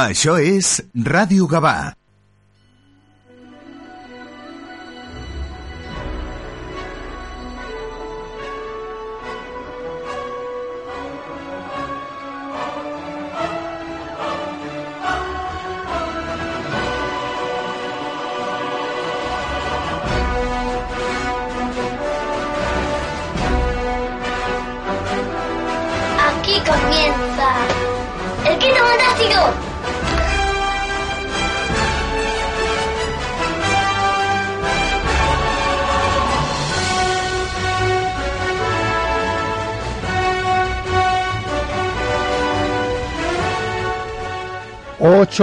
Això és Ràdio Gavà.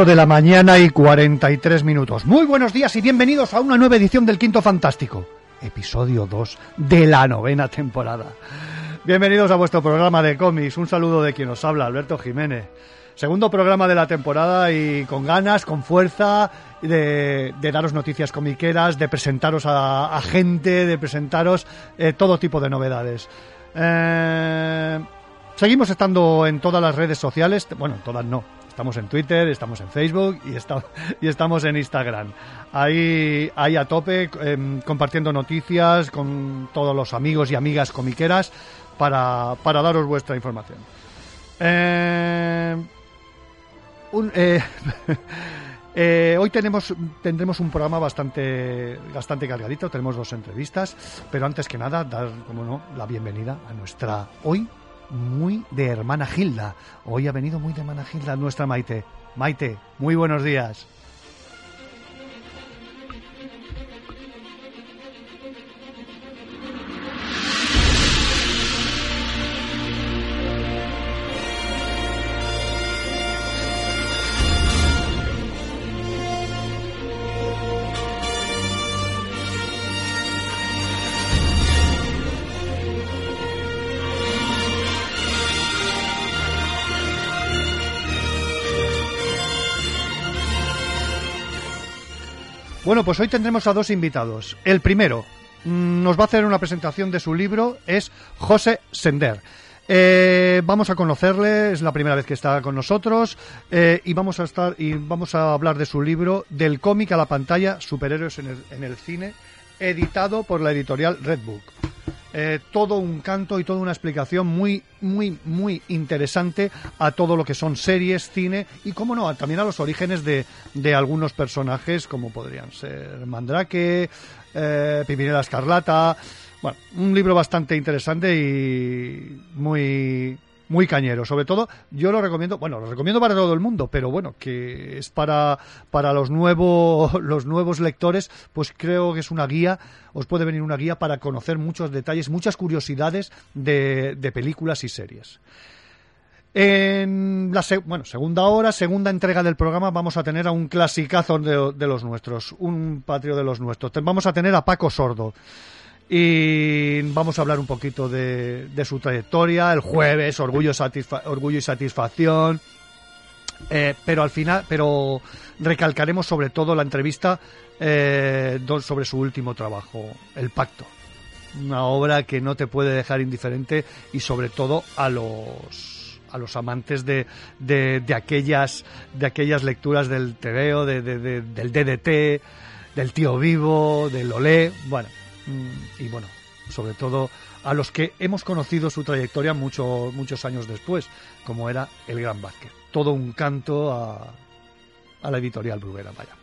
de la mañana y 43 minutos. Muy buenos días y bienvenidos a una nueva edición del Quinto Fantástico, episodio 2 de la novena temporada. Bienvenidos a vuestro programa de cómics. Un saludo de quien os habla, Alberto Jiménez. Segundo programa de la temporada y con ganas, con fuerza, de, daros noticias comiqueras, de presentaros a, gente, de presentaros eh, todo tipo de novedades. Eh, seguimos estando en todas las redes sociales, bueno, todas no, Estamos en Twitter, estamos en Facebook y, está- y estamos en Instagram. Ahí, ahí a tope, em, compartiendo noticias con todos los amigos y amigas comiqueras para, para daros vuestra información. Eh, eh, eh, hoy tenemos, tendremos un programa bastante, bastante cargadito, tenemos dos entrevistas, pero antes que nada, dar, como no, la bienvenida a nuestra hoy muy de hermana Gilda. Hoy ha venido muy de hermana Gilda nuestra Maite. Maite, muy buenos días. Bueno, pues hoy tendremos a dos invitados. El primero mm, nos va a hacer una presentación de su libro, es José Sender. Eh, vamos a conocerle, es la primera vez que está con nosotros eh, y vamos a estar y vamos a hablar de su libro del cómic a la pantalla superhéroes en el, en el cine, editado por la editorial Redbook. Eh, todo un canto y toda una explicación muy, muy, muy interesante a todo lo que son series, cine y, cómo no, también a los orígenes de, de algunos personajes como podrían ser Mandrake, eh, Pimpinela Escarlata. Bueno, un libro bastante interesante y muy, muy cañero. Sobre todo, yo lo recomiendo, bueno, lo recomiendo para todo el mundo, pero bueno, que es para, para los, nuevos los nuevos lectores, pues creo que es una guía, os puede venir una guía para conocer muchos detalles, muchas curiosidades de, de películas y series. En la bueno, segunda hora, segunda entrega del programa, vamos a tener a un clasicazo de, de los nuestros, un patrio de los nuestros. Vamos a tener a Paco Sordo. Y vamos a hablar un poquito de, de su trayectoria. El jueves, orgullo, y satisfacción. Eh, pero al final, pero recalcaremos sobre todo la entrevista eh, sobre su último trabajo, El Pacto. Una obra que no te puede dejar indiferente y sobre todo a los a los amantes de, de, de aquellas de aquellas lecturas del TVO, de, de- de- del DDT, del tío vivo, del Olé, bueno, y bueno, sobre todo a los que hemos conocido su trayectoria mucho, muchos años después, como era el Gran Vázquez. Todo un canto a, a la editorial Bruguera, vaya.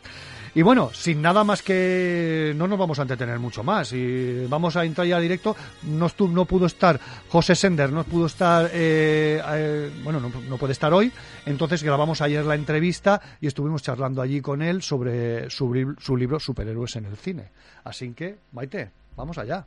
Y bueno, sin nada más que no nos vamos a entretener mucho más y vamos a entrar ya directo. No, no pudo estar José Sender, no pudo estar, eh, eh, bueno, no, no puede estar hoy. Entonces grabamos ayer la entrevista y estuvimos charlando allí con él sobre su, su libro Superhéroes en el cine. Así que, Maite, vamos allá.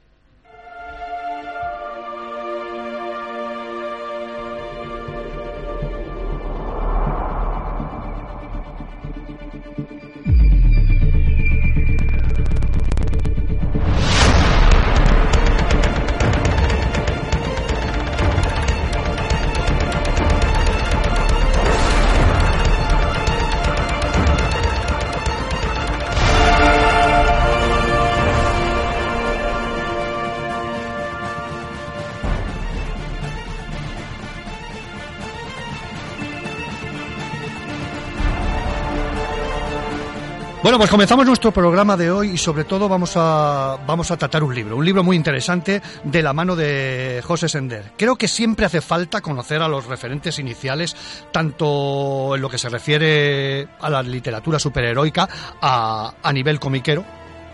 Bueno, pues comenzamos nuestro programa de hoy y sobre todo vamos a, vamos a tratar un libro, un libro muy interesante de la mano de José Sender. Creo que siempre hace falta conocer a los referentes iniciales, tanto en lo que se refiere a la literatura superheroica, a, a nivel comiquero,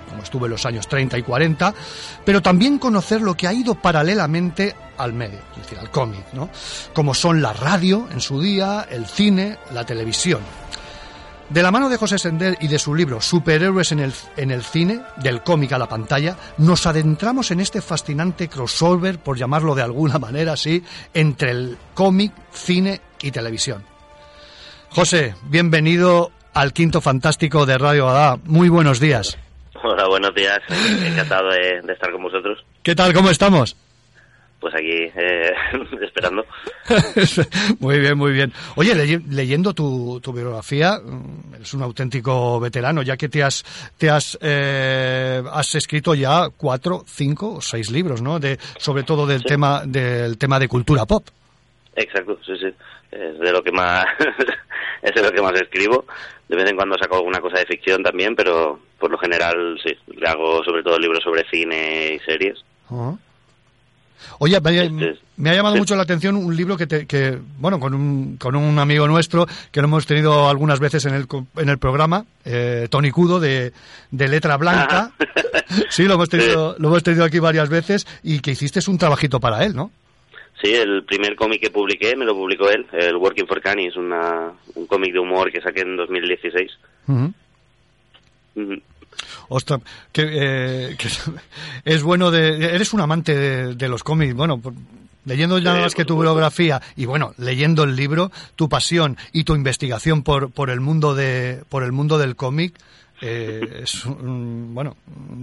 como estuvo en los años 30 y 40, pero también conocer lo que ha ido paralelamente al medio, es decir, al cómic, ¿no? Como son la radio en su día, el cine, la televisión. De la mano de José Sender y de su libro Superhéroes en el, en el cine, del cómic a la pantalla, nos adentramos en este fascinante crossover, por llamarlo de alguna manera así, entre el cómic, cine y televisión. José, bienvenido al Quinto Fantástico de Radio Adá. Muy buenos días. Hola, buenos días. Encantado de, de estar con vosotros. ¿Qué tal? ¿Cómo estamos? Pues aquí, eh, esperando. muy bien, muy bien. Oye, ley- leyendo tu, tu biografía, mm, eres un auténtico veterano, ya que te has, te has, eh, has escrito ya cuatro, cinco o seis libros, ¿no? De, sobre todo del tema, del tema de cultura pop. Exacto, sí, sí. Es de lo que más, es de lo que más escribo. De vez en cuando saco alguna cosa de ficción también, pero por lo general sí. Le hago sobre todo libros sobre cine y series. Ajá. Oye, me, ha- Este es- me ha llamado mucho la atención un libro que, te, que bueno, con un, con un amigo nuestro que lo hemos tenido algunas veces en el, en el programa, eh, Tony Cudo, de, de Letra Blanca. Sí, lo hemos, tenido, lo hemos tenido aquí varias veces y que hiciste un trabajito para él, ¿no? Sí, el primer cómic que publiqué me lo publicó él, el Working for Canis, una, un cómic de humor que saqué en 2016. Ujú. Ujú. Ostras, que, eh, que es bueno de... Eres un amante de, de los cómics, bueno, leyendo ya más que tu biografía y bueno, leyendo el libro, tu pasión y tu investigación por, por el mundo de por el mundo del cómic, eh, es un- bueno,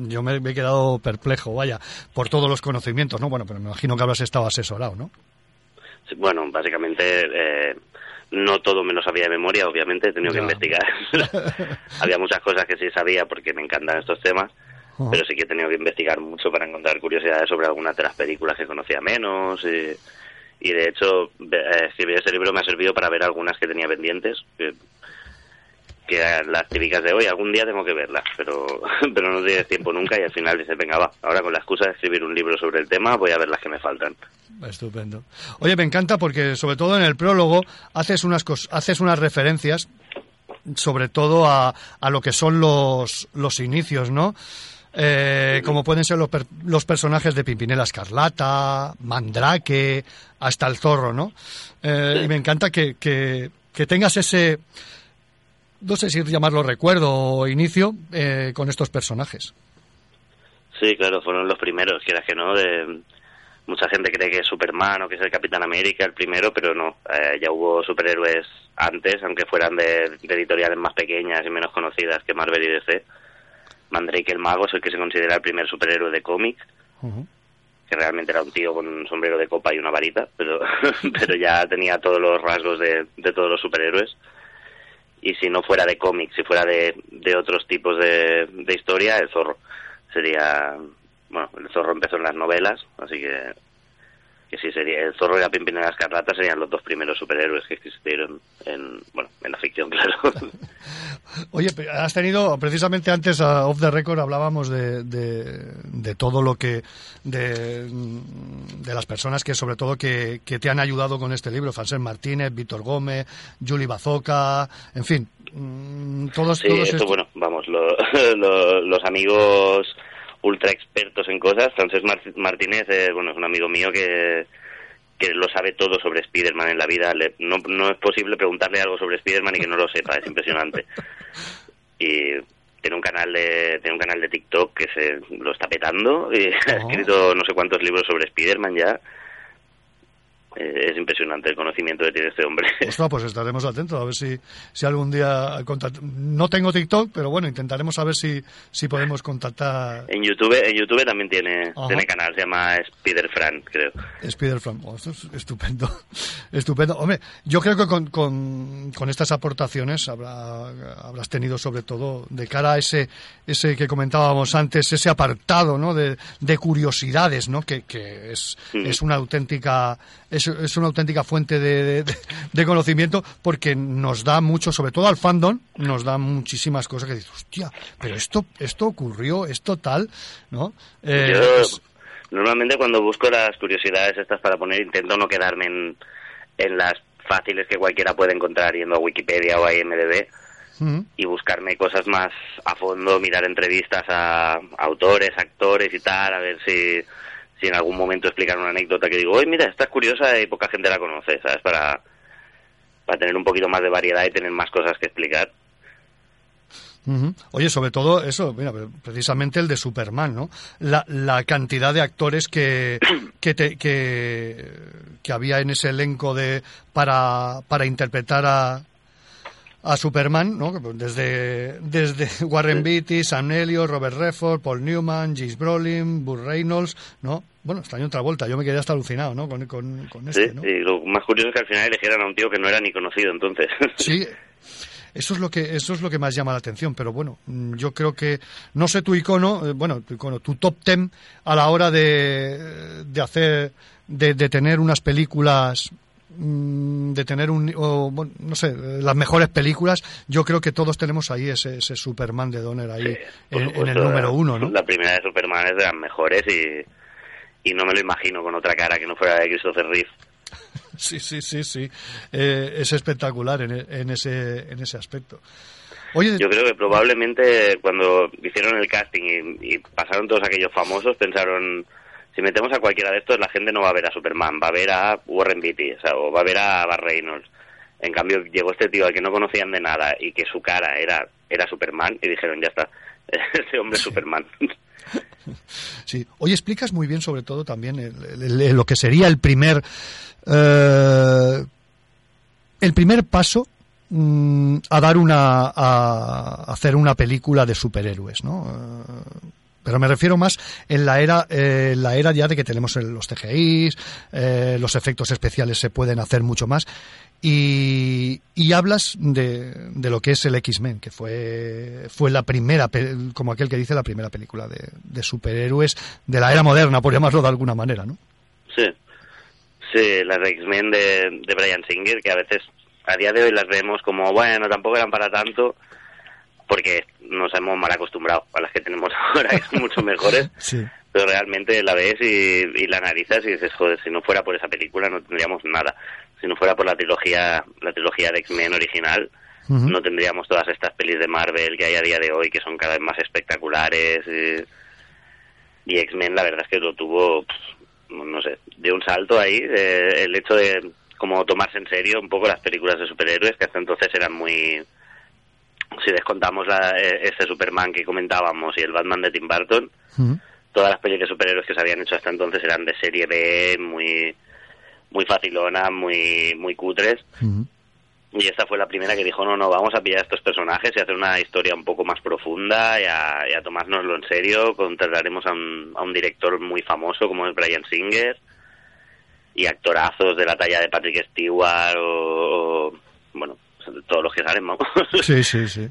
yo me, me he quedado perplejo, vaya, por todos los conocimientos, ¿no? Bueno, pero me imagino que habrás estado asesorado, ¿no? Bueno, básicamente eh, no todo me lo sabía de memoria, obviamente, he tenido que investigar. Había muchas cosas que sí sabía porque me encantan estos temas, pero sí que he tenido que investigar mucho para encontrar curiosidades sobre algunas de las películas que conocía menos. Y, y de hecho, eh, escribir ese libro me ha servido para ver algunas que tenía pendientes. Que, que las típicas de hoy, algún día tengo que verlas, pero, pero no tienes tiempo nunca y al final dices, venga, va, ahora con la excusa de escribir un libro sobre el tema voy a ver las que me faltan. Estupendo. Oye, me encanta porque sobre todo en el prólogo haces unas cos- haces unas referencias sobre todo a, a lo que son los, los inicios, ¿no? Eh, como pueden ser los, per- los personajes de Pimpinela Escarlata, Mandrake, hasta el zorro, ¿no? Eh, y me encanta que, que, que tengas ese, no sé si llamarlo recuerdo o inicio, eh, con estos personajes. Sí, claro, fueron los primeros, quieras que no. De, mucha gente cree que es Superman o que es el Capitán América el primero, pero no. Eh, ya hubo superhéroes antes, aunque fueran de, de editoriales más pequeñas y menos conocidas que Marvel y DC. Mandrake el Mago es el que se considera el primer superhéroe de cómic, que realmente era un tío con un sombrero de copa y una varita, pero, pero ya tenía todos los rasgos de, de todos los superhéroes. Y si no fuera de cómic, si fuera de, de otros tipos de, de historia, el zorro sería bueno el zorro empezó en las novelas así que que sí sería el zorro y la pimpinela escarlata serían los dos primeros superhéroes que existieron en bueno en la ficción claro. Oye, has tenido, precisamente antes, a Off the Record, hablábamos de, de, de todo lo que, de, de las personas que, sobre todo, que, que te han ayudado con este libro, Francés Martínez, Víctor Gómez, Juli Bazoca, en fin, mm, todos, sí todos esto estos- bueno vamos lo- lo- los amigos ultra expertos en cosas Francés Mar- Martínez eh, bueno es un amigo mío que que lo sabe todo sobre Spider-Man en la vida. Le- no, no es posible preguntarle algo sobre Spider-Man y que no lo sepa, es impresionante. Y tiene un canal de tiene un canal de TikTok que se lo está petando y ha Oh. escrito no sé cuántos libros sobre Spider-Man ya. Eh, es impresionante el conocimiento que tiene este hombre. Ostras, pues estaremos atentos a ver si, si algún día contact- No tengo TikTok, pero bueno, intentaremos a ver si, si podemos contactar En YouTube, en YouTube también tiene, Ajá. tiene canal, se llama Spider-Fran, creo. Spider-Fran. Oh, esto es estupendo. Estupendo. Hombre, yo creo que con, con, con estas aportaciones habrá, habrás tenido sobre todo de cara a ese, ese que comentábamos antes, ese apartado, ¿no? De, de curiosidades, ¿no? Que, que es, Mm. es una auténtica, es una auténtica fuente de, de- de conocimiento porque nos da mucho, sobre todo al fandom, nos da muchísimas cosas que dices, hostia, pero esto, esto ocurrió, esto tal, ¿no? Eh, Yo es- normalmente cuando busco las curiosidades estas para poner intento no quedarme en, en las fáciles que cualquiera puede encontrar yendo a Wikipedia o a IMDb y buscarme cosas más a fondo, mirar entrevistas a autores, actores y tal, a ver si, si en algún momento explican una anécdota que digo, oye, mira, esta es curiosa y poca gente la conoce, ¿sabes? Para, para tener un poquito más de variedad y tener más cosas que explicar. Oye, sobre todo eso, mira, precisamente el de Superman, ¿no? La, la cantidad de actores que, que, te- que, que había en ese elenco de para, para interpretar a, a Superman, ¿no? Desde, desde Warren Beatty, Sam Elliott, Robert Redford, Paul Newman, James Brolin, Burt Reynolds, ¿no? Bueno, extraño otra vuelta, yo me quedé hasta alucinado, ¿no? Con, con, con Sí, este, ¿no? y lo más curioso es que al final eligieran a un tío que no era ni conocido entonces. Sí, eso es lo que eso es lo que más llama la atención, pero bueno, mm, yo creo que no sé tu icono, eh, bueno, tu icono, tu top ten a la hora de, de hacer de, de tener unas películas mm, de tener un o, bueno, no sé eh, las mejores películas yo creo que todos tenemos ahí ese, ese Superman de Donner ahí en, en el número uno no La primera de Superman es de las mejores y, y no me lo imagino con otra cara que no fuera de Christopher Reeve. sí sí sí sí Eh, es espectacular en, en ese en ese aspecto oye Yo creo que probablemente cuando hicieron el casting y, y pasaron todos aquellos famosos pensaron si metemos a cualquiera de estos la gente no va a ver a Superman, va a ver a Warren Beatty, o, sea, o va a ver a Bar Reynolds. En cambio llegó este tío al que no conocían de nada y que su cara era era Superman y dijeron ya está, ese hombre Superman. Sí. Hoy explicas muy bien, sobre todo, también el- el- el- lo que sería el primer. eh, el primer paso mm, a dar una. a hacer una película de superhéroes, ¿no? Eh, pero me refiero más en la era, eh, la era ya de que tenemos los CGIs, eh, los efectos especiales se pueden hacer mucho más. Y, y hablas de, de lo que es el X-Men, que fue, fue la primera, como aquel que dice, la primera película de, de superhéroes de la era moderna, por llamarlo de alguna manera, ¿no? Sí, sí, las X-Men de, de Brian Singer, que a veces a día de hoy las vemos como, bueno, tampoco eran para tanto, porque nos hemos mal acostumbrado a las que tenemos ahora, que son mucho mejores, Sí. pero realmente la ves y, y la analizas y dices, joder, si no fuera por esa película no tendríamos nada. Si no fuera por la trilogía, la trilogía de X-Men original, no tendríamos todas estas pelis de Marvel que hay a día de hoy, que son cada vez más espectaculares. Y, y X-Men, la verdad es que lo tuvo, pff, no sé, de un salto ahí. eh, el hecho de como tomarse en serio un poco las películas de superhéroes, que hasta entonces eran muy. Si descontamos la, eh, ese Superman que comentábamos y el Batman de Tim Burton, todas las pelis de superhéroes que se habían hecho hasta entonces eran de serie B, muy muy facilonas, muy muy cutres. Y esta fue la primera que dijo, no, no, vamos a pillar a estos personajes y hacer una historia un poco más profunda y a, y a tomárnoslo en serio. Contrataremos a un, a un director muy famoso como es Brian Singer y actorazos de la talla de Patrick Stewart o, o, bueno, todos los que salen, vamos. Sí, sí, sí.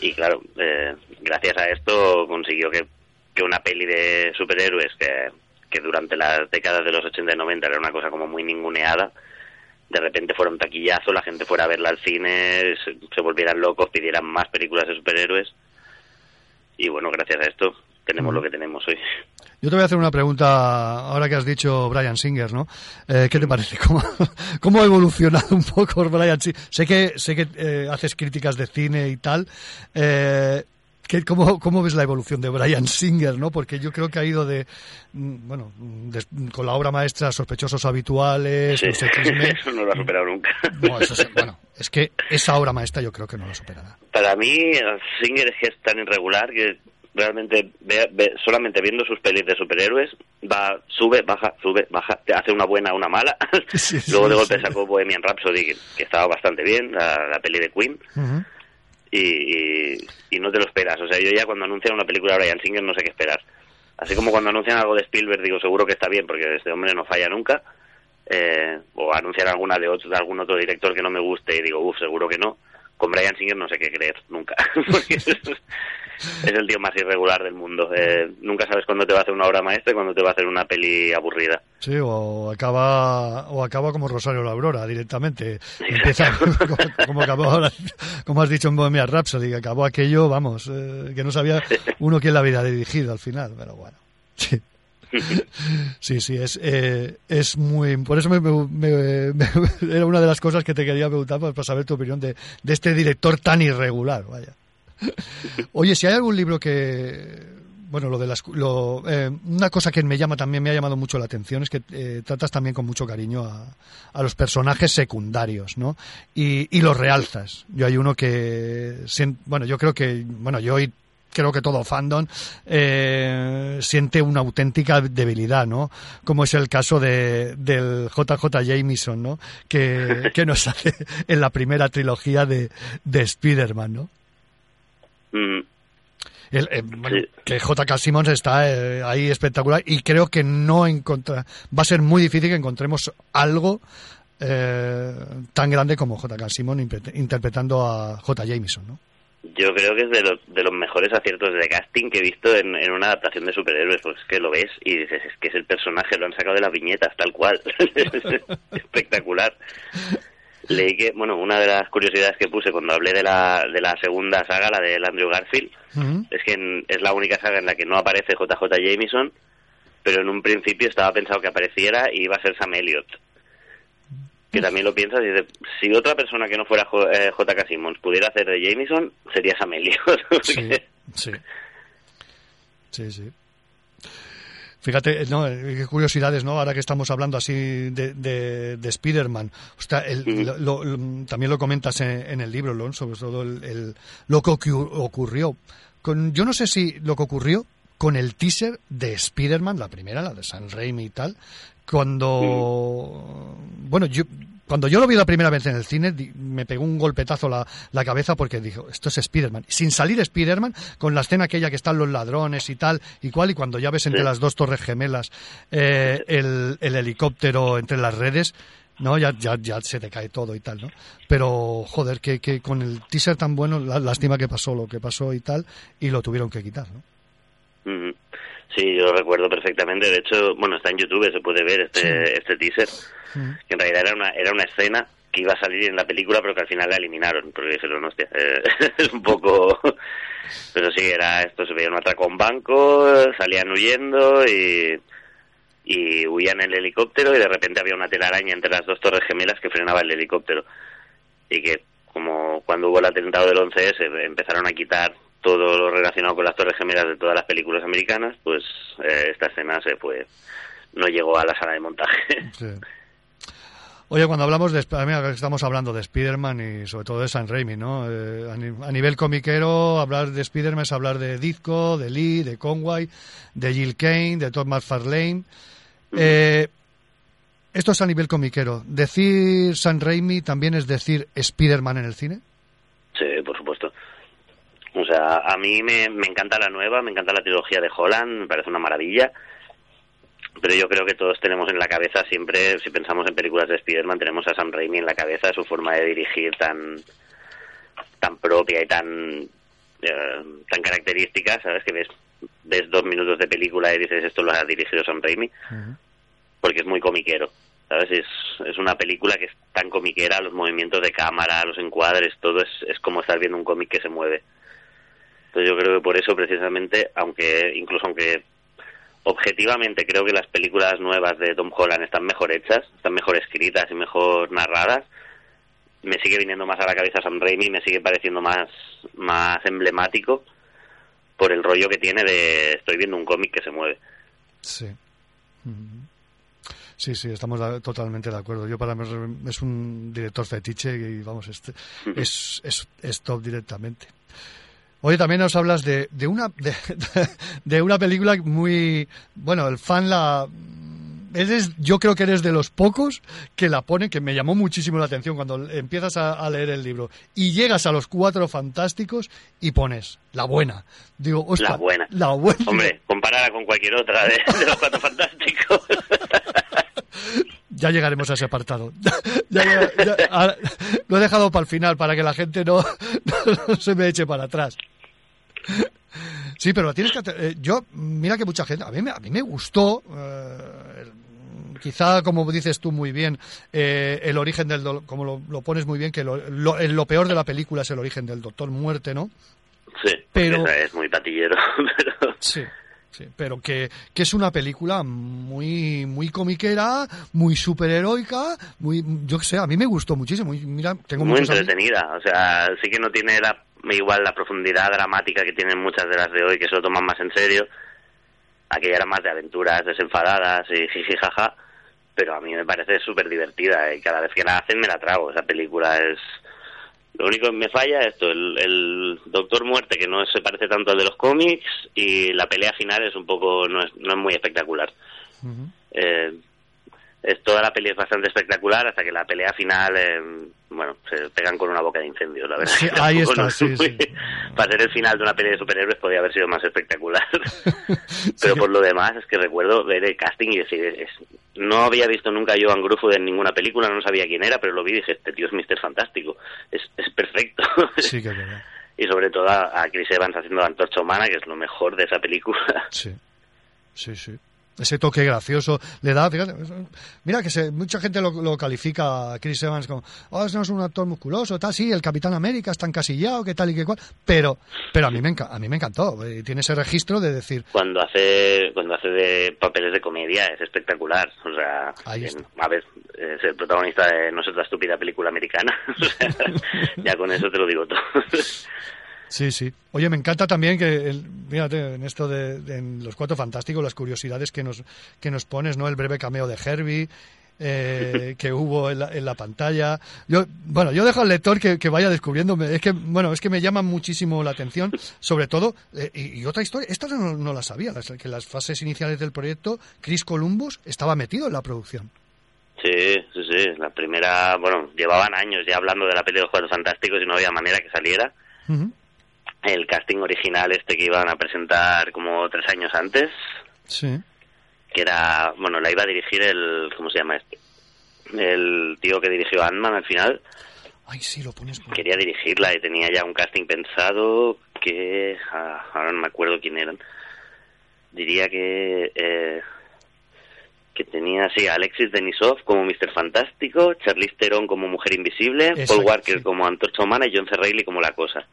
y claro, eh, gracias a esto consiguió que, que una peli de superhéroes que, que durante las décadas de los 80 y 90 era una cosa como muy ninguneada, de repente fuera un taquillazo, la gente fuera a verla al cine, se, se volvieran locos, pidieran más películas de superhéroes. Y bueno, gracias a esto tenemos lo que tenemos hoy. Yo te voy a hacer una pregunta, ahora que has dicho Brian Singer, ¿no? Eh, ¿Qué te parece? ¿Cómo, cómo ha evolucionado un poco Brian Singer? Sé que, sé que eh, haces críticas de cine y tal. Eh, ¿qué- cómo, ¿Cómo ves la evolución de Brian Singer, no? Porque yo creo que ha ido de, mm, bueno, de- con la obra maestra Sospechosos Habituales, Sí, eso no lo ha superado nunca. No, eso es, bueno, es que esa obra maestra yo creo que no la superará. Para mí, Singer es que es tan irregular que realmente ve- ve- solamente viendo sus pelis de superhéroes va sube, baja, sube, baja, te hace una buena, una mala. Sí, sí, Luego de sí. golpe sacó Bohemian Rhapsody, que, que estaba bastante bien, la, la peli de Queen, y, y, y no te lo esperas. O sea, yo ya cuando anuncian una película de Brian Singer no sé qué esperar. Así como cuando anuncian algo de Spielberg digo seguro que está bien porque este hombre no falla nunca. Eh, o anuncian alguna de, otro, de algún otro director que no me guste y digo, uff, seguro que no. Con Brian Singer no sé qué creer, nunca. Porque es, es el tío más irregular del mundo. Eh, nunca sabes cuándo te va a hacer una obra maestra y cuándo te va a hacer una peli aburrida. Sí, o acaba, o acaba como Rosario la Aurora directamente. Empieza como, acabó ahora, como has dicho en Bohemia Rhapsody, que acabó aquello, vamos, eh, que no sabía uno quién la había dirigido al final, pero bueno. Sí. Sí, sí, es, eh, es muy... Por eso me, era una de las cosas que te quería preguntar para, saber tu opinión de, de este director tan irregular, vaya. Oye, si hay algún libro que bueno, lo de las, eh, una cosa que me llama también, me ha llamado mucho la atención es que eh, tratas también con mucho cariño a, a los personajes secundarios, ¿no? Y, y, los realzas. Yo hay uno que, bueno, yo creo que, bueno, yo y creo que todo fandom eh, siente una auténtica debilidad, ¿no? Como es el caso de, del JJ Jameson, ¿no? Que, que nos hace en la primera trilogía de, de Spider-Man, ¿no? Mm. El, eh, que J.K. Simmons está eh, ahí espectacular y creo que no encontra va a ser muy difícil que encontremos algo eh, tan grande como J.K. Simmons interpretando a J. Jameson, ¿no? Yo creo que es de, los, de los mejores aciertos de casting que he visto en, en una adaptación de superhéroes, pues que lo ves y dices, es que es el personaje, lo han sacado de las viñetas, tal cual. es espectacular leí que, bueno, una de las curiosidades que puse cuando hablé de la, de la segunda saga, la del Andrew Garfield, es que es la única saga en la que no aparece JJ Jameson, pero en un principio estaba pensado que apareciera y iba a ser Sam Elliott. Que también lo piensas y dices, si otra persona que no fuera JK eh, Simmons pudiera hacer de Jameson, sería Sam sí, sí. Sí, sí. Fíjate, no, eh, qué curiosidades, ¿no? Ahora que estamos hablando así de, de, de Spider-Man. también lo comentas en, el libro, ¿no? sobre todo el, lo que ocurrió. Con, yo no sé si lo que ocurrió con el teaser de Spider-Man, la primera, la de San Raimi y tal, cuando... Bueno, yo, cuando yo lo vi la primera vez en el cine, me pegó un golpetazo la, la cabeza porque dijo, esto es Spider-Man. Sin salir Spider-Man, con la escena aquella que están los ladrones y tal, y cual, y cuando ya ves entre las dos torres gemelas eh, el, el, helicóptero entre las redes, ¿no? Ya, ya, ya se te cae todo y tal, ¿no? Pero, joder, que, que con el teaser tan bueno, la, lástima que pasó lo que pasó y tal, y lo tuvieron que quitar, ¿no? Sí, yo lo recuerdo perfectamente. De hecho, bueno, está en YouTube, se puede ver este, este teaser que en realidad era una, era una escena que iba a salir en la película, pero que al final la eliminaron, porque dijeron, hostia, eh, es un poco... pero sí, era esto, se veía un atraco a un banco, salían huyendo y, y huían en el helicóptero y de repente había una telaraña entre las dos torres gemelas que frenaba el helicóptero. Y que, como cuando hubo el atentado del 11S, empezaron a quitar todo lo relacionado con las torres gemelas de todas las películas americanas, pues eh, esta escena se fue, no llegó a la sala de montaje. Sí. Oye, cuando hablamos de... Estamos hablando de Spider-Man y sobre todo de San Raimi, ¿no? Eh, a nivel comiquero, hablar de Spider-Man es hablar de Disco, de Lee, de Conway, de Jill Kane, de Todd McFarlane. Eh, esto es a nivel comiquero. ¿Decir San Raimi también es decir Spider-Man en el cine? Sí, por supuesto. O sea, a mí me, me encanta la nueva, me encanta la trilogía de Holland, me parece una maravilla pero yo creo que todos tenemos en la cabeza siempre, si pensamos en películas de Spider-Man, tenemos a Sam Raimi en la cabeza, su forma de dirigir tan tan propia y tan eh, tan característica, ¿sabes? Que ves, ves dos minutos de película y dices esto lo ha dirigido Sam Raimi, porque es muy comiquero, ¿sabes? Es, es una película que es tan comiquera, los movimientos de cámara, los encuadres, todo es, es como estar viendo un cómic que se mueve. Entonces yo creo que por eso precisamente, aunque incluso aunque objetivamente creo que las películas nuevas de Tom Holland están mejor hechas, están mejor escritas y mejor narradas. Me sigue viniendo más a la cabeza Sam Raimi, me sigue pareciendo más, más emblemático por el rollo que tiene de estoy viendo un cómic que se mueve. Sí. Sí, sí, estamos totalmente de acuerdo. Yo para mí es un director fetiche y vamos, este, es, es, es top directamente. Oye, también nos hablas de, de una de, de, una película muy bueno, el fan la eres yo creo que eres de los pocos que la pone que me llamó muchísimo la atención cuando empiezas a, leer el libro y llegas a los cuatro fantásticos y pones la buena. Digo, la buena. La buena. Hombre, comparada con cualquier otra de, los cuatro fantásticos. ya llegaremos a ese apartado. Ya- ya- ya- ahora- lo he dejado para el final, para que la gente no, no se me eche para atrás. Sí, pero tienes que... hacer- eh, yo, mira que mucha gente... A mí me, a mí me gustó... eh, quizá, como dices tú muy bien, eh, el origen del... do- Como lo, lo pones muy bien, que lo, lo- el- lo peor de la película es el origen del Doctor Muerte, ¿no? Sí, Pero- es muy patillero, pero Sí, sí, pero que, que es una película muy muy comiquera, muy superheroica, muy yo qué sé, a mí me gustó muchísimo. Mira, tengo muy amigos- entretenida. O sea, sí que no tiene la, igual la profundidad dramática que tienen muchas de las de hoy, que se lo toman más en serio. Aquella era más de aventuras desenfadadas y jiji jaja, pero a mí me parece súper divertida y cada vez que la hacen me la trago. Esa película es... Lo único que me falla es esto, el, el Doctor Muerte, que no se parece tanto al de los cómics, y la pelea final es un poco... no es, no es muy espectacular. Eh, es, toda la peli es bastante espectacular hasta que la pelea final, eh, bueno, se pegan con una boca de incendio, la verdad. Sí, ahí está, no sí. Para ser el final de una peli de superhéroes podría haber sido más espectacular. Pero por lo demás es que recuerdo ver el casting y decir, es- no había visto nunca a Joan Gruffudd en ninguna película, no sabía quién era, pero lo vi y dije, este tío es Mr. Fantástico, es, es perfecto. Sí, que verdad. y sobre todo a, a Chris Evans haciendo la antorcha humana, que es lo mejor de esa película. Sí, sí, sí. Ese toque gracioso le da, fíjate, mira que se, mucha gente lo, lo califica a Chris Evans como, oh, no es un actor musculoso, tal, sí, el Capitán América está encasillado, que tal y que cual, pero, pero a mí me, a mí me encantó, eh, tiene ese registro de decir, cuando hace cuando hace de papeles de comedia es espectacular o sea en- a ver es el protagonista de no es otra estúpida película americana ya con eso te lo digo todo Sí, sí. Oye, me encanta también que, el- fíjate, en esto de, de- en los Cuatro Fantásticos, las curiosidades que nos, que nos pones, ¿no? El breve cameo de Herbie, eh, que hubo en la, en la pantalla. Yo, bueno, yo dejo al lector que, que vaya descubriéndome. Es que, bueno, es que me llama muchísimo la atención, sobre todo, eh, y, y otra historia, esta no, no la sabía, las- que en las fases iniciales del proyecto, Chris Columbus estaba metido en la producción. sí sí sí la primera bueno llevaban años ya hablando de la peli de los cuatro fantásticos y no había manera que saliera Ujú. El casting original este que iban a presentar como tres años antes Sí. que era bueno la iba a dirigir el cómo se llama este el tío que dirigió Ant-Man al final Ay, sí, lo pones por... quería dirigirla y tenía ya un casting pensado que ah, ahora no me acuerdo quién eran diría que eh, que tenía sí a Alexis Denisov como Mr. Fantástico Charlize Theron como Mujer Invisible Exacto, Paul Walker sí. como Antorcha Humana y John C. Reilly como La Cosa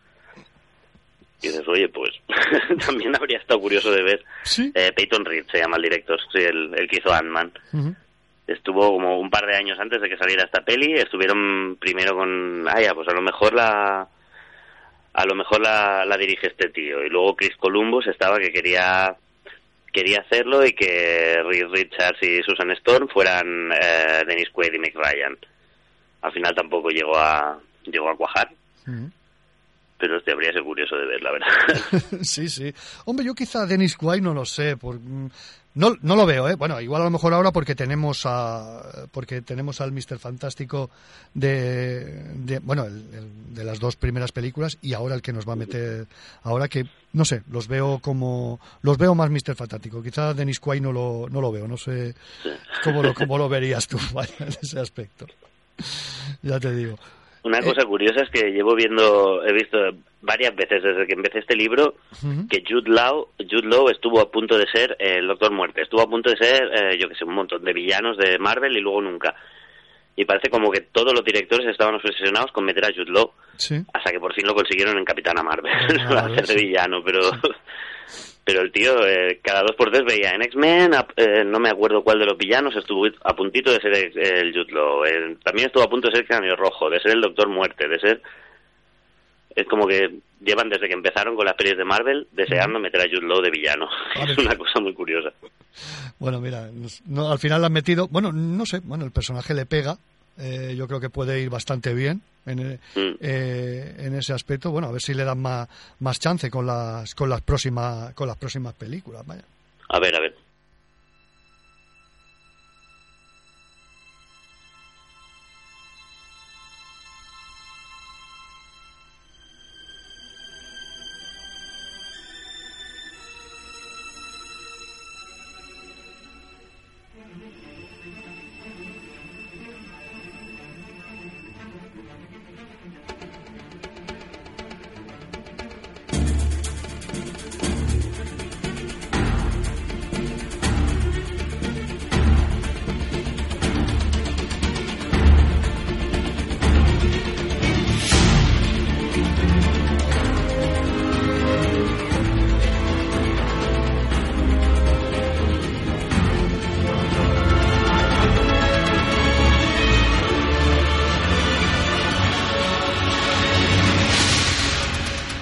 y dices oye pues también habría estado curioso de ver Sí. eh, Peyton Reed se llama el director sí el, el que hizo Ant-Man. Estuvo como un par de años antes de que saliera esta peli estuvieron primero con ah ya pues a lo mejor la a lo mejor la, la dirige este tío y luego Chris Columbus estaba que quería quería hacerlo y que Reed Richards y Susan Storm fueran eh, Dennis Quaid y Mick Ryan. Al final tampoco llegó a llegó a cuajar. Ujú. Pero este habría sido curioso de ver la verdad sí, sí. Hombre, yo quizá Dennis Quaid no lo sé, por, mm, no, no lo veo, ¿eh? Bueno, igual a lo mejor ahora porque tenemos a porque tenemos al Mr. Fantástico de, de bueno, el, el de las dos primeras películas y ahora el que nos va a meter ahora que no sé, los veo como los veo más Mr. Fantástico. Quizá Dennis Quaid no lo no lo veo, no sé cómo lo cómo lo verías tú vaya, en ese aspecto. Ya te digo. Una cosa curiosa es que llevo viendo, he visto varias veces desde que empecé este libro que Jude Law, Jude Law estuvo a punto de ser eh, el Doctor Muerte, estuvo a punto de ser, eh, yo que sé, un montón de villanos de Marvel y luego nunca. Y parece como que todos los directores estaban obsesionados con meter a Jude Law, Sí. hasta que por fin lo consiguieron en Capitana Marvel, Ah, vale, hacer de sí. villano, pero... Pero el tío, eh, cada dos por tres veía en X-Men, eh, no me acuerdo cuál de los villanos, estuvo a puntito de ser el, el. Eh, también estuvo a punto de ser Cráneo Rojo, de ser el Doctor Muerte, de ser... Es como que llevan desde que empezaron con las pelis de Marvel deseando meter a Jude Law de villano. Vale. Es una cosa muy curiosa. Bueno, mira, no, al final lo han metido. Bueno, no sé, bueno, el personaje le pega. Eh, yo creo que puede ir bastante bien en, eh, Mm. eh, en ese aspecto. Bueno, a ver si le dan más, más chance con las con las próximas con las próximas películas. Vaya. A ver, a ver.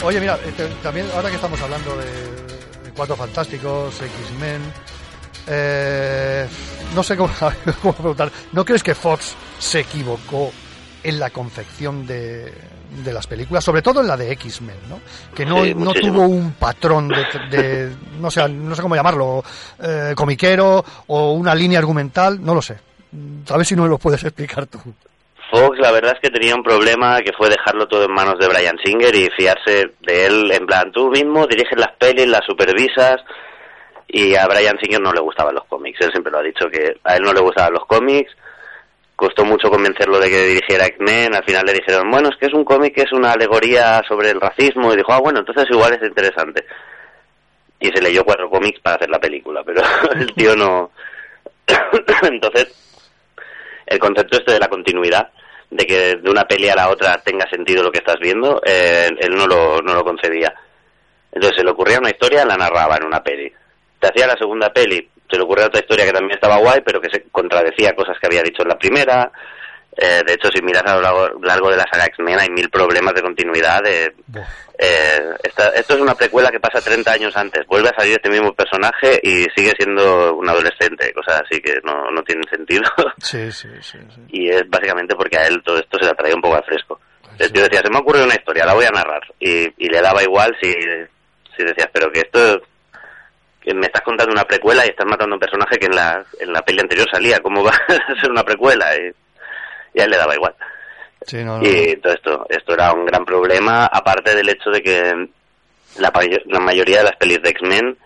Oye, mira, eh, también ahora que estamos hablando de, Cuatro Fantásticos, X-Men, eh, no sé cómo, preguntar, ¿no crees que Fox se equivocó en la confección de, las películas, sobre todo en la de X-Men, ¿no? Que no, no tuvo un patrón de, no sé, no sé cómo llamarlo, eh, comiquero o una línea argumental, no lo sé. A ver si no me lo puedes explicar tú. Fox, la verdad es que tenía un problema que fue dejarlo todo en manos de Brian Singer y fiarse de él, en plan, tú mismo diriges las pelis, las supervisas, y a Brian Singer no le gustaban los cómics. Él siempre lo ha dicho que a él no le gustaban los cómics. Costó mucho convencerlo de que dirigiera X-Men. Al final le dijeron, bueno, es que es un cómic que es una alegoría sobre el racismo. Y dijo, ah, bueno, entonces igual es interesante. Y se leyó cuatro cómics para hacer la película, pero el tío no. entonces, el concepto este de la continuidad, de que de una peli a la otra tenga sentido lo que estás viendo, eh, él no lo, no lo concedía. Entonces se le ocurría una historia, la narraba en una peli. Te hacía la segunda peli, se le ocurría otra historia que también estaba guay, pero que se contradecía cosas que había dicho en la primera. Eh, de hecho, si miras a lo largo, de la saga X-Men, hay mil problemas de continuidad. De, eh, esto es una precuela que pasa 30 años antes. Vuelve a salir este mismo personaje y sigue siendo un adolescente, cosas así que no, no tienen sentido. Sí, sí, sí, Y es básicamente porque a él todo esto se le traía un poco al fresco. Pues yo decía, se me ha ocurrido una historia, la voy a narrar. Y, y le daba igual si, si decías, pero que esto me estás contando una precuela y estás matando a un personaje que en la, en la peli anterior salía. ¿Cómo va a ser una precuela? Y, y a él le daba igual. Y todo esto, esto era un gran problema, aparte del hecho de que la, la mayoría de las pelis de X-Men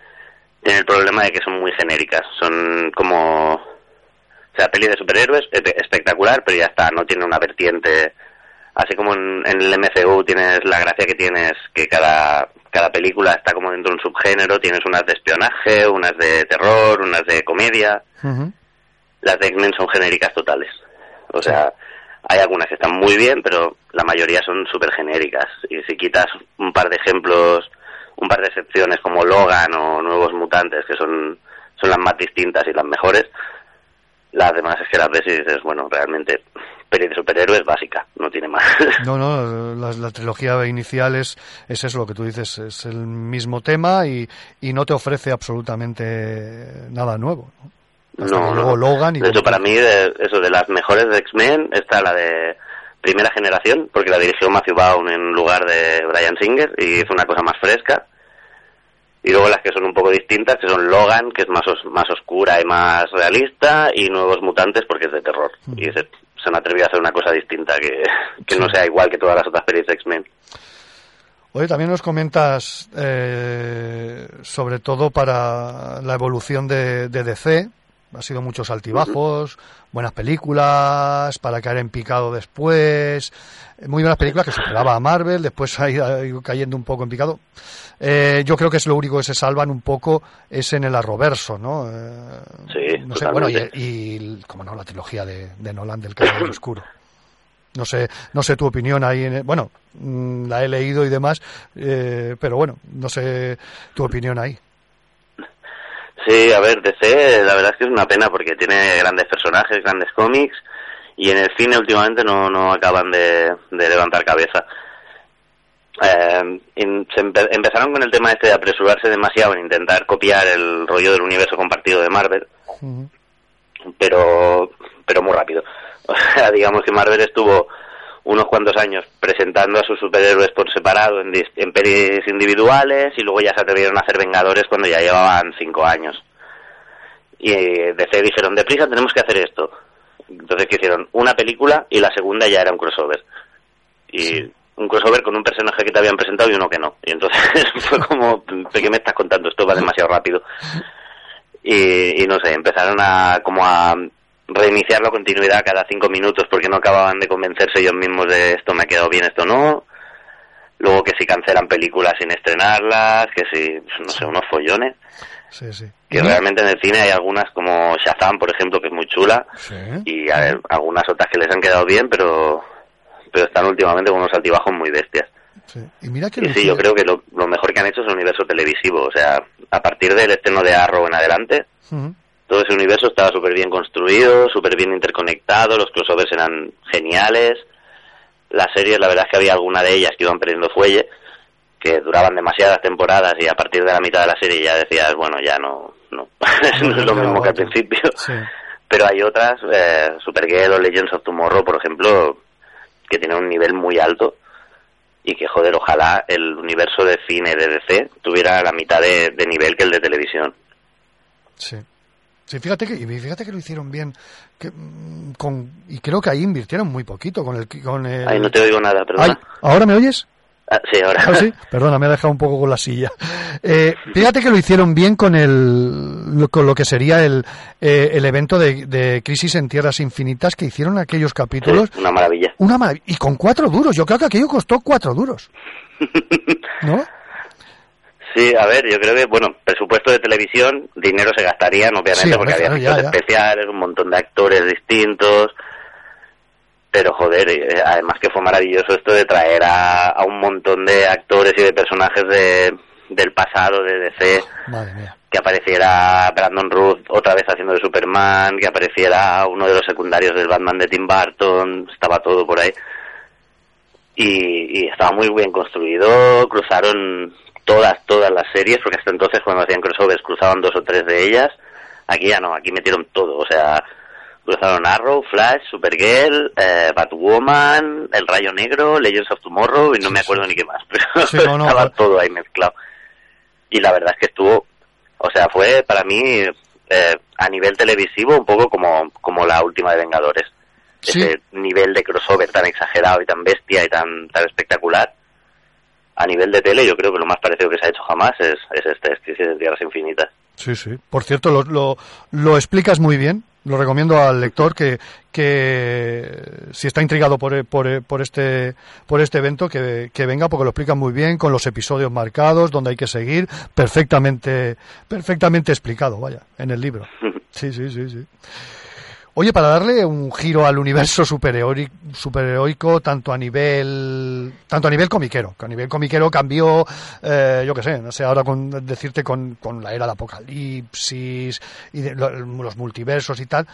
tienen el problema de que son muy genéricas. Son como. O sea, peli de superhéroes, espectacular, pero ya está, no tiene una vertiente. Así como en, el MCU tienes la gracia que tienes que cada, cada película está como dentro de un subgénero, tienes unas de espionaje, unas de terror, unas de comedia. Las de X-Men son genéricas totales. O sea, hay algunas que están muy bien, pero la mayoría son súper genéricas. Y si quitas un par de ejemplos, un par de excepciones como Logan o Nuevos Mutantes, que son, son las más distintas y las mejores, las demás es que las ves y dices, bueno, realmente peli de superhéroes básica, no tiene más. No, no, la, trilogía inicial es, es eso lo que tú dices, es el mismo tema y, y no te ofrece absolutamente nada nuevo. ¿no? No, luego Logan y de hecho, para mí, de, eso de las mejores de X-Men está la de primera generación, porque la dirigió Matthew Vaughn en lugar de Brian Singer y hizo una cosa más fresca. Y luego las que son un poco distintas, que son Logan, que es más, más oscura y más realista, y Nuevos Mutantes, porque es de terror. Y se, han atrevido a hacer una cosa distinta, que, que no sea igual que todas las otras pelis de X-Men. Oye, también nos comentas, eh, sobre todo para la evolución de, de DC, ha sido muchos altibajos, buenas películas, para caer en picado después, muy buenas películas que superaba a Marvel, después ha ido cayendo un poco en picado. Eh, yo creo que es lo único que se salvan un poco es en el arroverso, ¿no? Eh, sí, no sé, bueno, y, como no, la trilogía de, Nolan del Caballero Oscuro. No sé, no sé tu opinión ahí. En, bueno, mm, la he leído y demás, eh, pero bueno, no sé tu opinión ahí. Sí, a ver, DC la verdad es que es una pena porque tiene grandes personajes, grandes cómics y en el cine últimamente no, no acaban de, levantar cabeza. Eh, empezaron con el tema este de apresurarse demasiado en intentar copiar el rollo del universo compartido de Marvel, pero pero muy rápido. O sea, digamos que Marvel estuvo unos cuantos años presentando a sus superhéroes por separado en, en pelis individuales y luego ya se atrevieron a hacer Vengadores cuando ya llevaban cinco años. Y eh, DC dijeron, deprisa tenemos que hacer esto. Entonces que hicieron una película y la segunda ya era un crossover. Y un crossover con un personaje que te habían presentado y uno que no. Y entonces fue como, ¿qué me estás contando? Esto va demasiado rápido. Y, y no sé, empezaron a como a reiniciar la continuidad cada cinco minutos porque no acababan de convencerse ellos mismos de esto me ha quedado bien, esto no. Luego que si cancelan películas sin estrenarlas, que si, no sé, unos follones. Sí, sí. Que realmente en el cine hay algunas como Shazam, por ejemplo, que es muy chula. Y algunas otras que les han quedado bien, pero, pero están últimamente con unos altibajos muy bestias. Sí, y mira que sí yo creo que lo, mejor que han hecho es el universo televisivo. O sea, a partir del estreno de Arrow en adelante, todo ese universo estaba súper bien construido, súper bien interconectado, los crossovers eran geniales. Las series, la verdad es que había alguna de ellas que iban perdiendo fuelle, que duraban demasiadas temporadas y a partir de la mitad de la serie ya decías, bueno, ya no, no, no es lo mismo que al principio. Sí. Pero hay otras, eh, Supergirl o Legends of Tomorrow, por ejemplo, que tienen un nivel muy alto y que, joder, ojalá el universo de cine de DC tuviera la mitad de, de nivel que el de televisión. Sí. Sí, fíjate que, y fíjate que lo hicieron bien. Que, mm, con, y creo que ahí invirtieron muy poquito con el. Con el... Ahí no te oigo nada, Ay, perdona. ¿Ahora me oyes? Ah, sí, ahora. Ah, sí. Perdona, me ha dejado un poco con la silla. Eh, fíjate que lo hicieron bien con el lo- con lo que sería el, eh, el evento de, de Crisis en Tierras Infinitas que hicieron aquellos capítulos. Sí, una maravilla. Una marav- y con cuatro duros. Yo creo que aquello costó cuatro duros. ¿No? Sí, a ver, yo creo que, bueno, presupuesto de televisión, dinero se gastarían, obviamente, Sí, porque había efectos ya, ya. especiales, un montón de actores distintos. Pero, joder, eh, además que fue maravilloso esto de traer a, a un montón de actores y de personajes de, del pasado de DC, Madre mía. que apareciera Brandon Ruth otra vez haciendo de Superman, que apareciera uno de los secundarios del Batman de Tim Burton, estaba todo por ahí. Y, y estaba muy bien construido, cruzaron todas, todas las series, porque hasta entonces cuando hacían crossovers cruzaban dos o tres de ellas, aquí ya no, aquí metieron todo, o sea, cruzaron Arrow, Flash, Supergirl, eh, Batwoman, El Rayo Negro, Legends of Tomorrow y no Sí, me acuerdo sí. ni qué más, pero Sí, no, no, estaba pero- todo ahí mezclado. Y la verdad es que estuvo, o sea, fue para mí eh, a nivel televisivo un poco como, como la última de Vengadores. Ese nivel de crossover tan exagerado y tan bestia y tan, tan espectacular. A nivel de tele, yo creo que lo más parecido que se ha hecho jamás es, es este, de Tierras Infinitas. Sí, sí. Por cierto, lo, lo, lo explicas muy bien. Lo recomiendo al lector que, que si está intrigado por, por, por este, por este evento, que, que venga porque lo explica muy bien, con los episodios marcados, donde hay que seguir, perfectamente, perfectamente explicado, vaya, en el libro. Sí, sí, sí, sí. Oye, para darle un giro al universo superheroico, superheroico tanto a nivel tanto a nivel comiquero, que a nivel comiquero cambió, eh, yo qué sé, no sé ahora con decirte con, con la era del apocalipsis y de- lo- los multiversos y tal.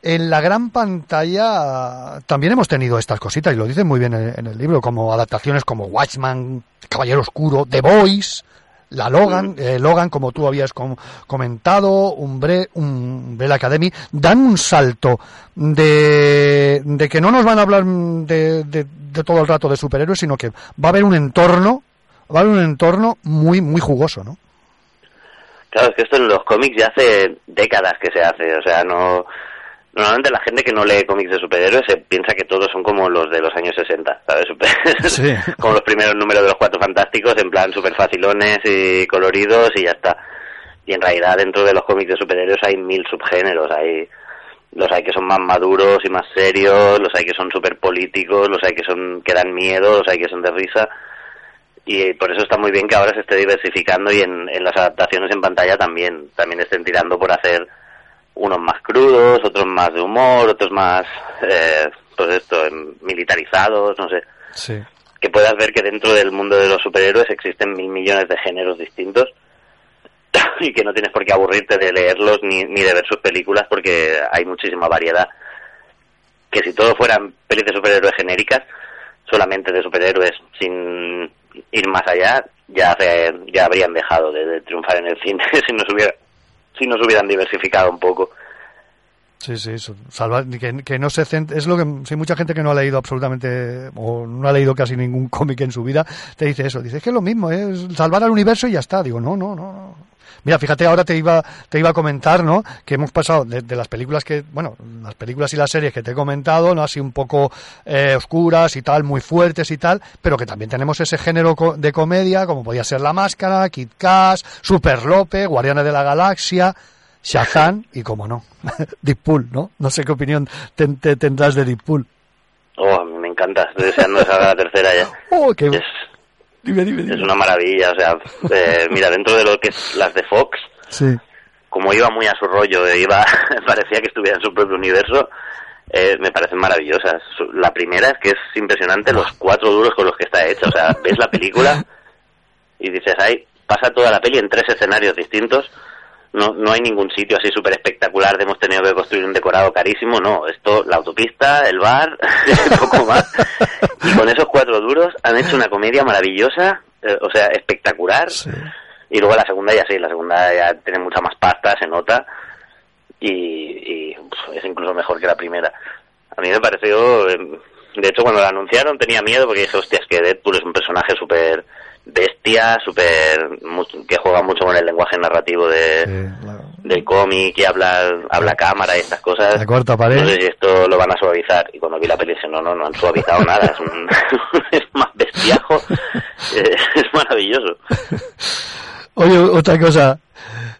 En la gran pantalla también hemos tenido estas cositas y lo dicen muy bien en, en el libro, como adaptaciones como Watchman, Caballero Oscuro, The Voice, la Logan, eh, Logan, como tú habías com- comentado, Umbre, Umbrella Academy, dan un salto de, de que no nos van a hablar de, de- de todo el rato de superhéroes, sino que va a haber un entorno, va a haber un entorno muy, muy jugoso, ¿no? Claro, es que esto en los cómics ya hace décadas que se hace, o sea, no... Normalmente la gente que no lee cómics de superhéroes se piensa que todos son como los de los años 60, ¿sabes? Sí. como los primeros números de los Cuatro Fantásticos, en plan súper facilones y coloridos y ya está. Y en realidad dentro de los cómics de superhéroes hay mil subgéneros, hay los hay que son más maduros y más serios, los hay que son súper políticos, los hay que son que dan miedo, los hay que son de risa y por eso está muy bien que ahora se esté diversificando y en, en las adaptaciones en pantalla también también estén tirando por hacer unos más crudos, otros más de humor, otros más eh, pues esto em, militarizados, no sé, Sí. que puedas ver que dentro del mundo de los superhéroes existen mil millones de géneros distintos y que no tienes por qué aburrirte de leerlos ni, ni de ver sus películas porque hay muchísima variedad. Que si todo fueran pelis de superhéroes genéricas, solamente de superhéroes sin ir más allá, ya, se- ya habrían dejado de, de triunfar en el cine si nos hubiera si nos hubieran diversificado un poco. Sí, sí, salva- que, que no se es lo que si mucha gente que no ha leído absolutamente o no ha leído casi ningún cómic en su vida te dice eso, dice "Es que es lo mismo, es salvar al universo y ya está. Digo, no, no, no. Mira, fíjate, ahora te iba te iba a comentar, ¿no? Que hemos pasado de, de las películas que, bueno, las películas y las series que te he comentado, ¿no? Así un poco eh, oscuras y tal, muy fuertes y tal, pero que también tenemos ese género co- de comedia, como podía ser La Máscara, Kid Cash, Super Lope, Guardianes de la Galaxia, Shazam y, como no, Deadpool, ¿no? No sé qué opinión te tendrás de Deadpool. Oh, a mí me encanta, estoy deseando la tercera ya. Oh, qué... Es, Dime, dime, es una maravilla, o sea, eh, mira, dentro de lo que es las de Fox, Sí, como iba muy a su rollo, eh, iba parecía que estuviera en su propio universo, eh, me parecen maravillosas. La primera es que es impresionante los cuatro duros con los que está hecha. O sea, ves la película y dices, ahí pasa toda la peli en tres escenarios distintos. No, no hay ningún sitio así súper espectacular de hemos tenido que construir un decorado carísimo. No, esto, la autopista, el bar, poco más. Y con esos cuatro duros han hecho una comedia maravillosa eh, o sea, espectacular. Sí. Y luego la segunda ya sí, la segunda ya tiene mucha más pasta, se nota, y, es incluso mejor que la primera. A mí me pareció, eh, de hecho cuando la anunciaron tenía miedo porque dije, hostias, que Deadpool es un personaje súper bestia, súper, mu- que juega mucho con el lenguaje narrativo de, Sí, del cómic y habla, habla cámara y estas cosas. La cuarta pared. No sé si esto lo van a suavizar. Y cuando vi la peli dije, no, no, no han suavizado nada. Es, un, es más bestiajo. Es maravilloso. Oye, otra cosa.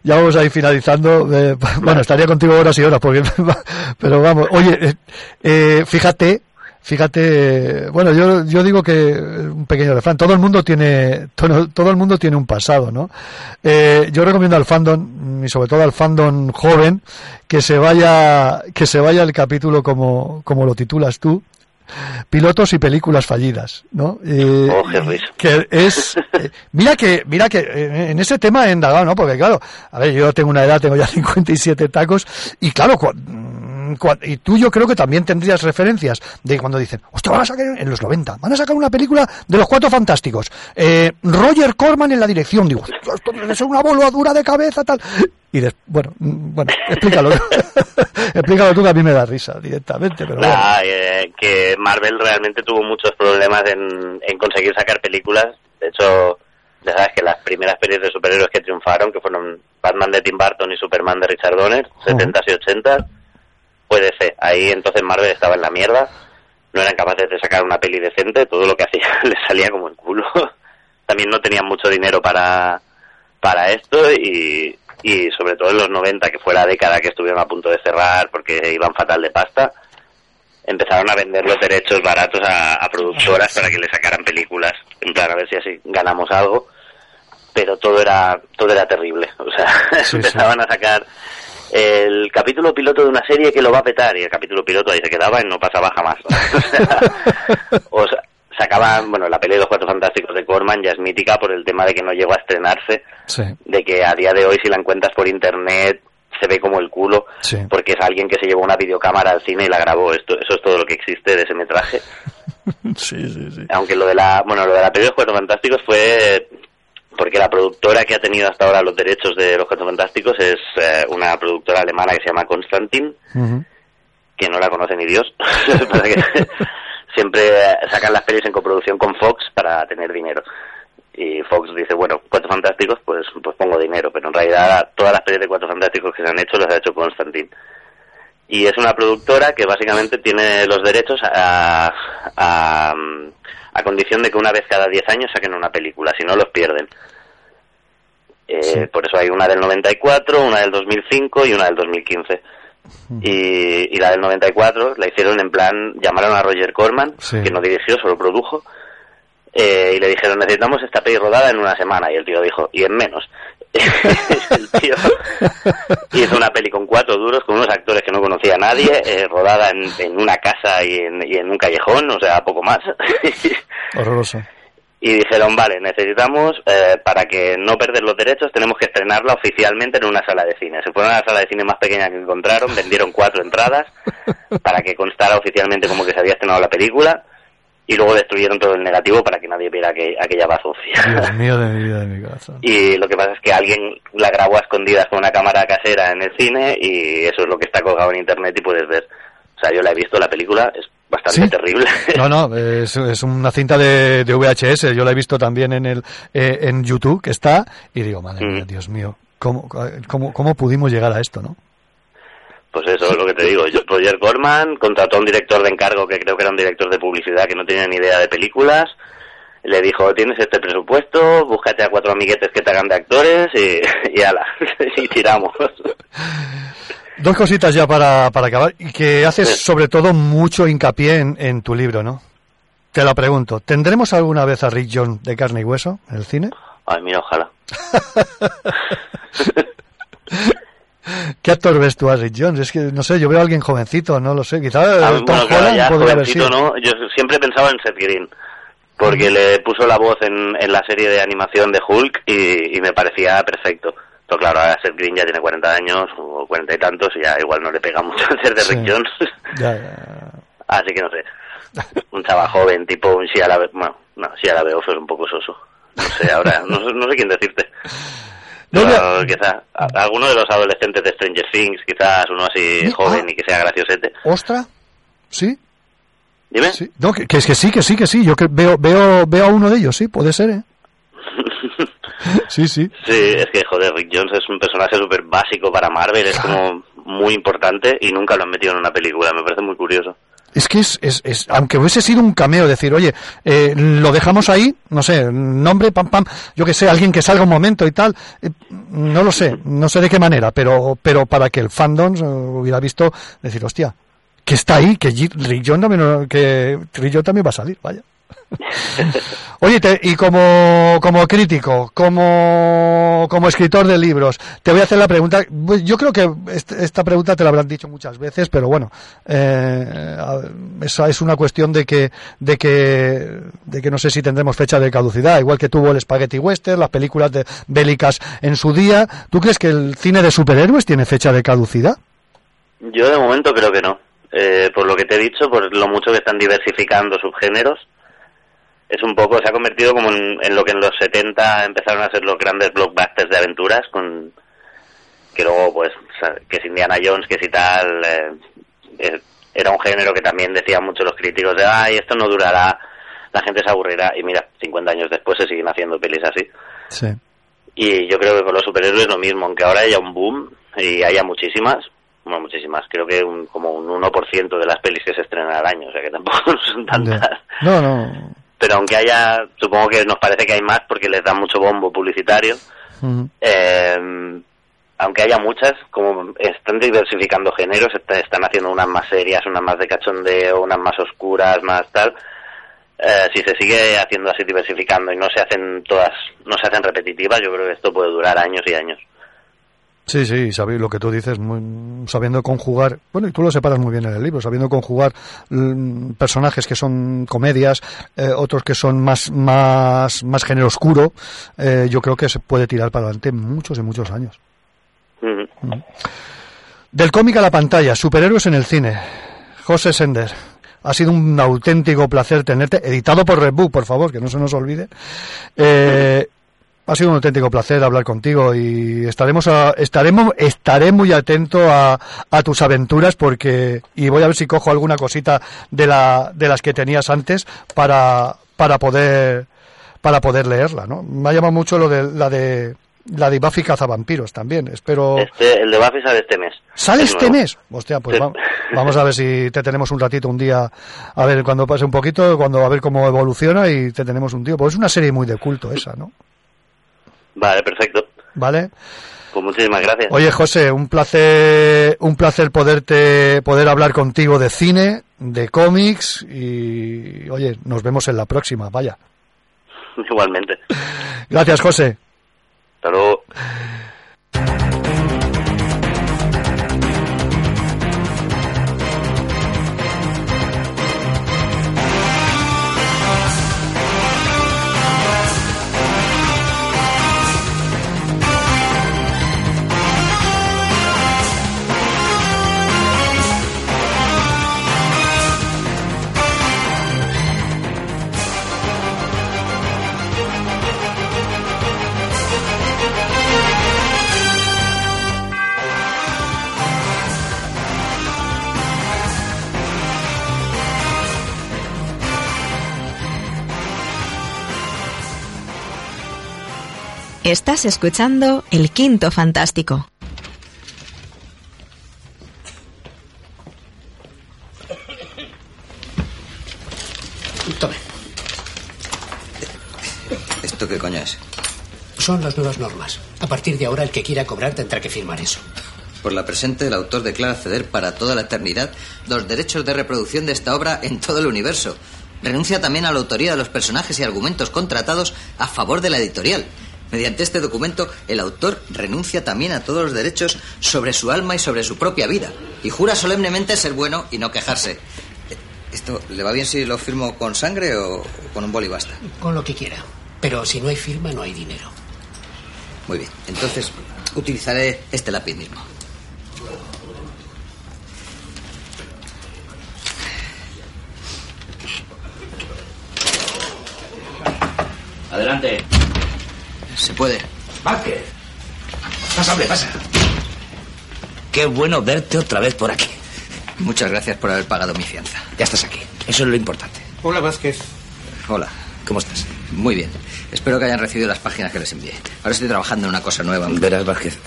Ya vamos a ir finalizando. eh, bueno, estaría contigo horas y horas, porque, pero vamos. Oye, eh, eh, fíjate, fíjate. Bueno, yo, yo digo que un pequeño refrán. Todo el mundo tiene, todo, todo el mundo tiene un pasado, ¿no? Eh, yo recomiendo al fandom y sobre todo al fandom joven que se vaya, que se vaya el capítulo como, como lo titulas tú. Pilotos y películas fallidas, ¿no? Eh, Oh, qué risa. que es eh, mira que mira que en ese tema he indagado no porque claro a ver yo tengo una edad tengo ya 57 tacos y claro cua- y tú yo creo que también tendrías referencias de cuando dicen hostia van a sacar en los 90 van a sacar una película de los cuatro fantásticos eh, Roger Corman en la dirección digo "Hostia, esto debe ser una voladura de cabeza tal y des- bueno mm, bueno explícalo explícalo tú que a mí me da risa directamente pero bueno. Nah, eh, que Marvel realmente tuvo muchos problemas en, en conseguir sacar películas. De hecho, ya sabes que las primeras pelis de superhéroes que triunfaron, que fueron Batman de Tim Burton y Superman de Richard Donner, 70s y 80s, fue DC. Ahí entonces Marvel estaba en la mierda. No eran capaces de sacar una peli decente. Todo lo que hacía les salía como el culo. También no tenían mucho dinero para, para esto y, y sobre todo en los 90, que fue la década que estuvieron a punto de cerrar porque iban fatal de pasta, empezaron a vender los derechos baratos a, a productoras para que le sacaran películas, en plan a ver si así ganamos algo, pero todo era todo era terrible, o sea, Sí, empezaban a sacar el capítulo piloto de una serie que lo va a petar y el capítulo piloto ahí se quedaba y no pasaba jamás. o sea, sacaban, bueno, la peli de los Cuatro Fantásticos de Corman ya es mítica por el tema de que no llegó a estrenarse, sí de que a día de hoy si la encuentras por internet se ve como el culo, Sí. porque es alguien que se llevó una videocámara al cine y la grabó. Esto, eso es todo lo que existe de ese metraje. sí sí sí Aunque lo de la, bueno, lo de la peli de los Cuatro Fantásticos fue porque la productora que ha tenido hasta ahora los derechos de los Cuatro Fantásticos es eh, una productora alemana que se llama Constantin, que no la conoce ni Dios. Siempre sacan las pelis en coproducción con Fox para tener dinero. Y Fox dice, bueno, Cuatro Fantásticos, pues, pues pongo dinero. Pero en realidad todas las pelis de Cuatro Fantásticos que se han hecho las ha hecho Constantin. Y es una productora que básicamente tiene los derechos a, a, a condición de que una vez cada 10 años saquen una película, si no los pierden. Eh, Sí. Por eso hay una del 94, una del 2005 y una del 2015. Y, y la del 94 la hicieron en plan, llamaron a Roger Corman, Sí. que no dirigió, solo produjo, eh, y le dijeron, necesitamos esta peli rodada en una semana. Y el tío dijo, y en menos. el tío hizo una peli con cuatro duros, con unos actores que no conocía a nadie, eh, rodada en, en una casa y en, y en un callejón, o sea, poco más. horroroso y dijeron, vale, necesitamos, eh, para que no perder los derechos, tenemos que estrenarla oficialmente en una sala de cine. Se fueron a la sala de cine más pequeña que encontraron, vendieron cuatro entradas para que constara oficialmente como que se había estrenado la película y luego destruyeron todo el negativo para que nadie viera aqu- aquella bazofia. Dios mío de mi vida de mi corazón Y lo que pasa es que alguien la grabó a escondidas con una cámara casera en el cine y eso es lo que está colgado en internet y puedes ver. O sea, yo la he visto, la película es bastante ¿Sí? terrible. No, no, es, es una cinta de, de VHS, yo la he visto también en el eh, en YouTube, que está, y digo, madre mía, Mm. Dios mío, ¿cómo, cómo, ¿cómo pudimos llegar a esto, no? Pues eso es lo que te digo. Yo- Roger Corman contrató a un director de encargo que creo que era un director de publicidad que no tenía ni idea de películas. Le dijo, tienes este presupuesto, búscate a cuatro amiguetes que te hagan de actores y, y ala, y tiramos. Dos cositas ya para, para acabar, y que haces Sí. sobre todo mucho hincapié en, en tu libro, ¿no? Te la pregunto, ¿tendremos alguna vez a Rick John de carne y hueso en el cine? Ay, mira, ojalá. ¿Qué actor ves tú a Rick Jones? Es que, no sé, yo veo a alguien jovencito, no lo sé, quizá Ah, Tom bueno, claro, Holland ya podría haber jovencito, sido. ¿no? Yo siempre pensaba en Seth Green, porque le puso la voz en, en la serie de animación de Hulk y, y me parecía perfecto. Pero claro, ahora Seth Green ya tiene 40 años o 40 y tantos y ya igual no le pega mucho hacer de Sí. Rick Jones. Ya, ya. Así que no sé. Un chaval joven, tipo un Shia LaBeouf. Bueno, no, Shia LaBeouf es un poco soso. No sé, ahora, no, no sé quién decirte. No, Pero quizá a- alguno de los adolescentes de Stranger Things, quizás uno así Sí, joven ah. y que sea graciosete. ¿Ostra? ¿Sí? Dime. Sí. No, que, que es que sí, que sí, que sí. Yo que veo, veo, veo a uno de ellos, sí, puede ser, ¿eh? Sí, sí. Sí, es que, joder, Rick Jones es un personaje súper básico para Marvel, es como muy importante y nunca lo han metido en una película, me parece muy curioso. Es que es, es, es- aunque hubiese sido un cameo, decir, oye, eh, lo dejamos ahí, no sé, nombre, pam, pam, yo que sé, alguien que salga un momento y tal, eh, no lo sé, no sé de qué manera, pero, pero para que el fandom eh, hubiera visto, decir, hostia, que está ahí, que Jones también, que Jones también va a salir, vaya. Oye, y como, como crítico, como, como escritor de libros, te voy a hacer la pregunta. pues Yo creo que est- esta pregunta te la habrán dicho muchas veces, pero bueno, eh, esa es una cuestión de que, de que, de que no sé si tendremos fecha de caducidad, igual que tuvo el Spaghetti Western, las películas de bélicas en su día. ¿Tú crees que el cine de superhéroes tiene fecha de caducidad? Yo de momento creo que no. Eh, por lo que te he dicho, por lo mucho que están diversificando subgéneros, es un poco, se ha convertido como en, en lo que en los 70 empezaron a ser los grandes blockbusters de aventuras, con que luego, pues, que es Indiana Jones, que si tal, eh, eh, era un género que también decían mucho los críticos de, ay, esto no durará, la gente se aburrirá, y mira, 50 años después se siguen haciendo pelis así. Sí. Y yo creo que con los superhéroes lo mismo, aunque ahora haya un boom y haya muchísimas, bueno, muchísimas, creo que un, como un 1% de las pelis que se estrenan al año, o sea que tampoco son tantas. No, no. Pero aunque haya, supongo que nos parece que hay más porque les dan mucho bombo publicitario, eh, aunque haya muchas, como están diversificando géneros, est- están haciendo unas más serias, unas más de cachondeo, unas más oscuras, más tal. Eh, si se sigue haciendo así diversificando y no se hacen todas, no se hacen repetitivas, yo creo que esto puede durar años y años. Sí, sí, sabéis lo que tú dices, muy- sabiendo conjugar, bueno, y tú lo separas muy bien en el libro, sabiendo conjugar mm, personajes que son comedias, eh, otros que son más, más, más género oscuro, eh, yo creo que se puede tirar para adelante muchos y muchos años. Ujú. Del cómic a la pantalla, superhéroes en el cine. José Sender, ha sido un auténtico placer tenerte, editado por Red Bull, por favor, que no se nos olvide. Eh, ha sido un auténtico placer hablar contigo y estaremos a- estaremos estaré muy atento a, a tus aventuras porque y voy a ver si cojo alguna cosita de la de las que tenías antes para para poder para poder leerla, ¿no? Me ha llamado mucho lo de la de la de Buffy cazavampiros también. Espero Este, el de Buffy sale este mes. ¿Sale Es este nuevo. mes? Hostia, pues Sí. vamos a ver si te tenemos un ratito, un día, a ver cuando pase un poquito, cuando a ver cómo evoluciona y te tenemos un tío. Pues es una serie muy de culto esa, ¿no? Vale, perfecto. ¿Vale? Pues muchísimas gracias. Oye, José, un placer, un placer poderte, poder hablar contigo de cine, de cómics y, oye, nos vemos en la próxima, vaya. Igualmente. Gracias, José. Hasta luego. Estás escuchando El Quinto Fantástico. Tome. ¿Esto qué coño es? Son las nuevas normas. A partir de ahora, el que quiera cobrar tendrá que firmar eso. Por la presente, el autor declara ceder para toda la eternidad los derechos de reproducción de esta obra en todo el universo. Renuncia también a la autoría de los personajes y argumentos contratados a favor de la editorial. Mediante este documento, el autor renuncia también a todos los derechos sobre su alma y sobre su propia vida. Y jura solemnemente ser bueno y no quejarse. Eh, ¿Esto le va bien si lo firmo con sangre o con un boli basta? Con lo que quiera. Pero si no hay firma, no hay dinero. Muy bien. Entonces, utilizaré este lápiz mismo. Adelante. Se puede. Vázquez. Pasa, hombre, pasa. Qué bueno verte otra vez por aquí. Muchas gracias por haber pagado mi fianza. Ya estás aquí. Eso es lo importante. Hola, Vázquez. Hola. ¿Cómo estás? Muy bien. Espero que hayan recibido las páginas que les envié. Ahora estoy trabajando en una cosa nueva. Verás, Vázquez,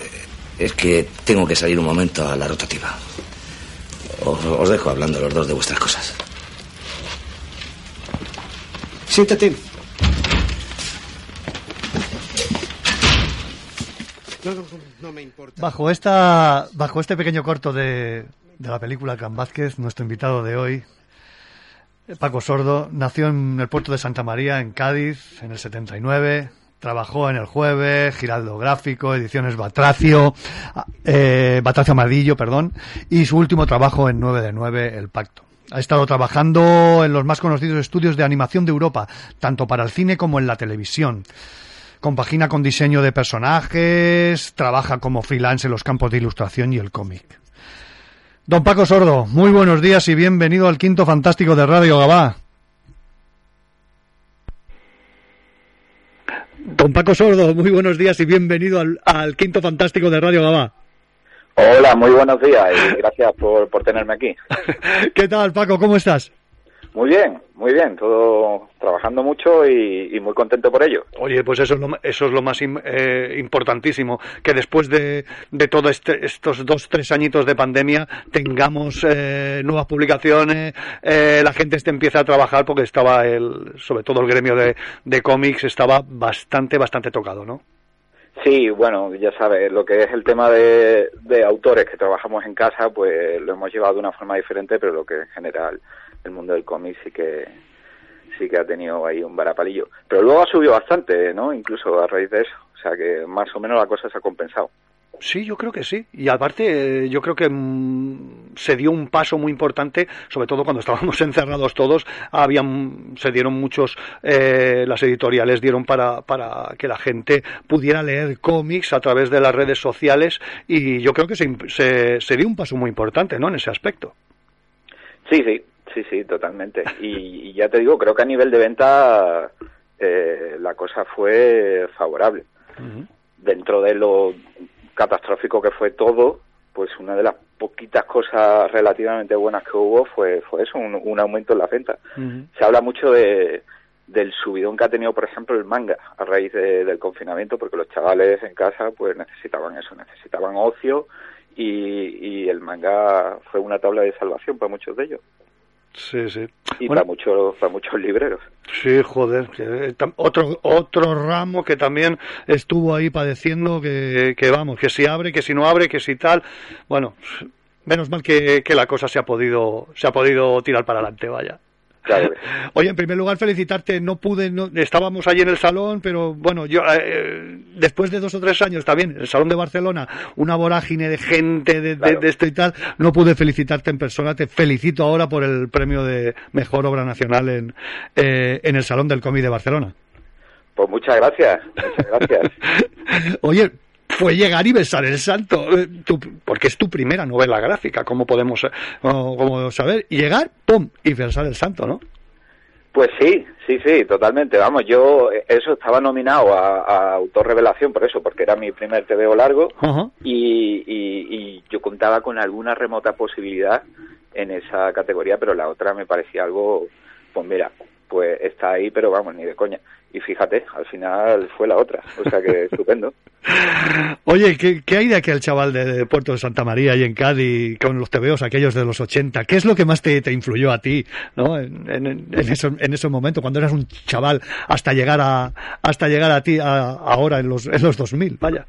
es que tengo que salir un momento a la rotativa. Os, os dejo hablando los dos de vuestras cosas. Siéntate. No, me importa. Bajo, esta, bajo este pequeño corto de, de la película Can Vázquez, nuestro invitado de hoy, Paco Sordo, nació en el puerto de Santa María, en Cádiz, en el 79. Trabajó en El Jueves, Giraldo Gráfico, Ediciones Batracio, eh, Batracio Amadillo, perdón, y su último trabajo en 9 de 9, El Pacto. Ha estado trabajando en los más conocidos estudios de animación de Europa, tanto para el cine como en la televisión. Compagina con diseño de personajes, trabaja como freelance en los campos de ilustración y el cómic. Don Paco Sordo, muy buenos días y bienvenido al Quinto Fantástico de Radio Gabá. Don Paco Sordo, muy buenos días y bienvenido al, al Quinto Fantástico de Radio Gabá. Hola, muy buenos días y gracias por, por tenerme aquí. ¿Qué tal, Paco? ¿Cómo estás? Muy bien, muy bien, todo trabajando mucho y, y muy contento por ello. Oye, pues eso es lo, eso es lo más im- eh, importantísimo, que después de, de todos este, estos dos, tres añitos de pandemia tengamos eh, nuevas publicaciones, eh, la gente este empieza a trabajar porque estaba, el, sobre todo el gremio de, de cómics, estaba bastante, bastante tocado, ¿no? Sí, bueno, ya sabes, lo que es el tema de, de autores que trabajamos en casa, pues lo hemos llevado de una forma diferente, pero lo que en general el mundo del cómic sí que sí que ha tenido ahí un varapalillo. Pero luego ha subido bastante, ¿no? Incluso a raíz de eso. O sea que más o menos la cosa se ha compensado. Sí, yo creo que sí. Y aparte, eh, yo creo que mm, se dio un paso muy importante, sobre todo cuando estábamos encerrados todos, habían, se dieron muchos, eh, las editoriales dieron para, para que la gente pudiera leer cómics a través de las redes sociales y yo creo que se, se, se dio un paso muy importante, ¿no? En ese aspecto. Sí, sí, sí, sí, totalmente. Y, y ya te digo, creo que a nivel de venta eh, la cosa fue favorable. Dentro de lo catastrófico que fue todo, pues una de las poquitas cosas relativamente buenas que hubo fue, fue eso, un, un aumento en la venta. Se habla mucho de, del subidón que ha tenido, por ejemplo, el manga a raíz de- del confinamiento, porque los chavales en casa pues necesitaban eso, necesitaban ocio y, y el manga fue una tabla de salvación para muchos de ellos Sí, sí. y Bueno, para muchos para muchos libreros. Sí, joder, que, eh, otro otro ramo que también estuvo ahí padeciendo que, que vamos, que si abre, que si no abre, que si tal, bueno, menos mal que, que la cosa se ha podido se ha podido tirar para adelante, vaya. Claro. Oye, en primer lugar felicitarte, no pude, no, estábamos allí en el salón, pero bueno, yo eh, después de dos o tres años también, en el salón de Barcelona, una vorágine de gente de, de- Claro. de esto y tal, no pude felicitarte en persona, te felicito ahora por el premio de Mejor Obra Nacional en, eh, en el Salón del Cómic de Barcelona. Pues muchas gracias, muchas gracias. Oye, fue llegar y besar el santo, eh, tu- porque es tu primera novela gráfica, como podemos eh, como saber, y llegar, ¡pum! y besar el santo, ¿no? Pues sí, sí, sí, totalmente. Vamos, yo eh, eso estaba nominado a, a autor revelación por eso, porque era mi primer TVO largo Ajá. y, y, y yo contaba con alguna remota posibilidad en esa categoría, pero la otra me parecía algo, pues mira, pues está ahí, pero vamos, ni de coña. Y fíjate, al final fue la otra, o sea que estupendo. Oye, ¿qué, qué hay de aquel chaval de, de Puerto de Santa María y en Cádiz con los tebeos aquellos de los 80? ¿Qué es lo que más te, te influyó a ti ¿no? en, en, en, esos, en esos momentos, cuando eras un chaval, hasta llegar a hasta llegar a ti a- ahora en los, en los 2000? Vaya.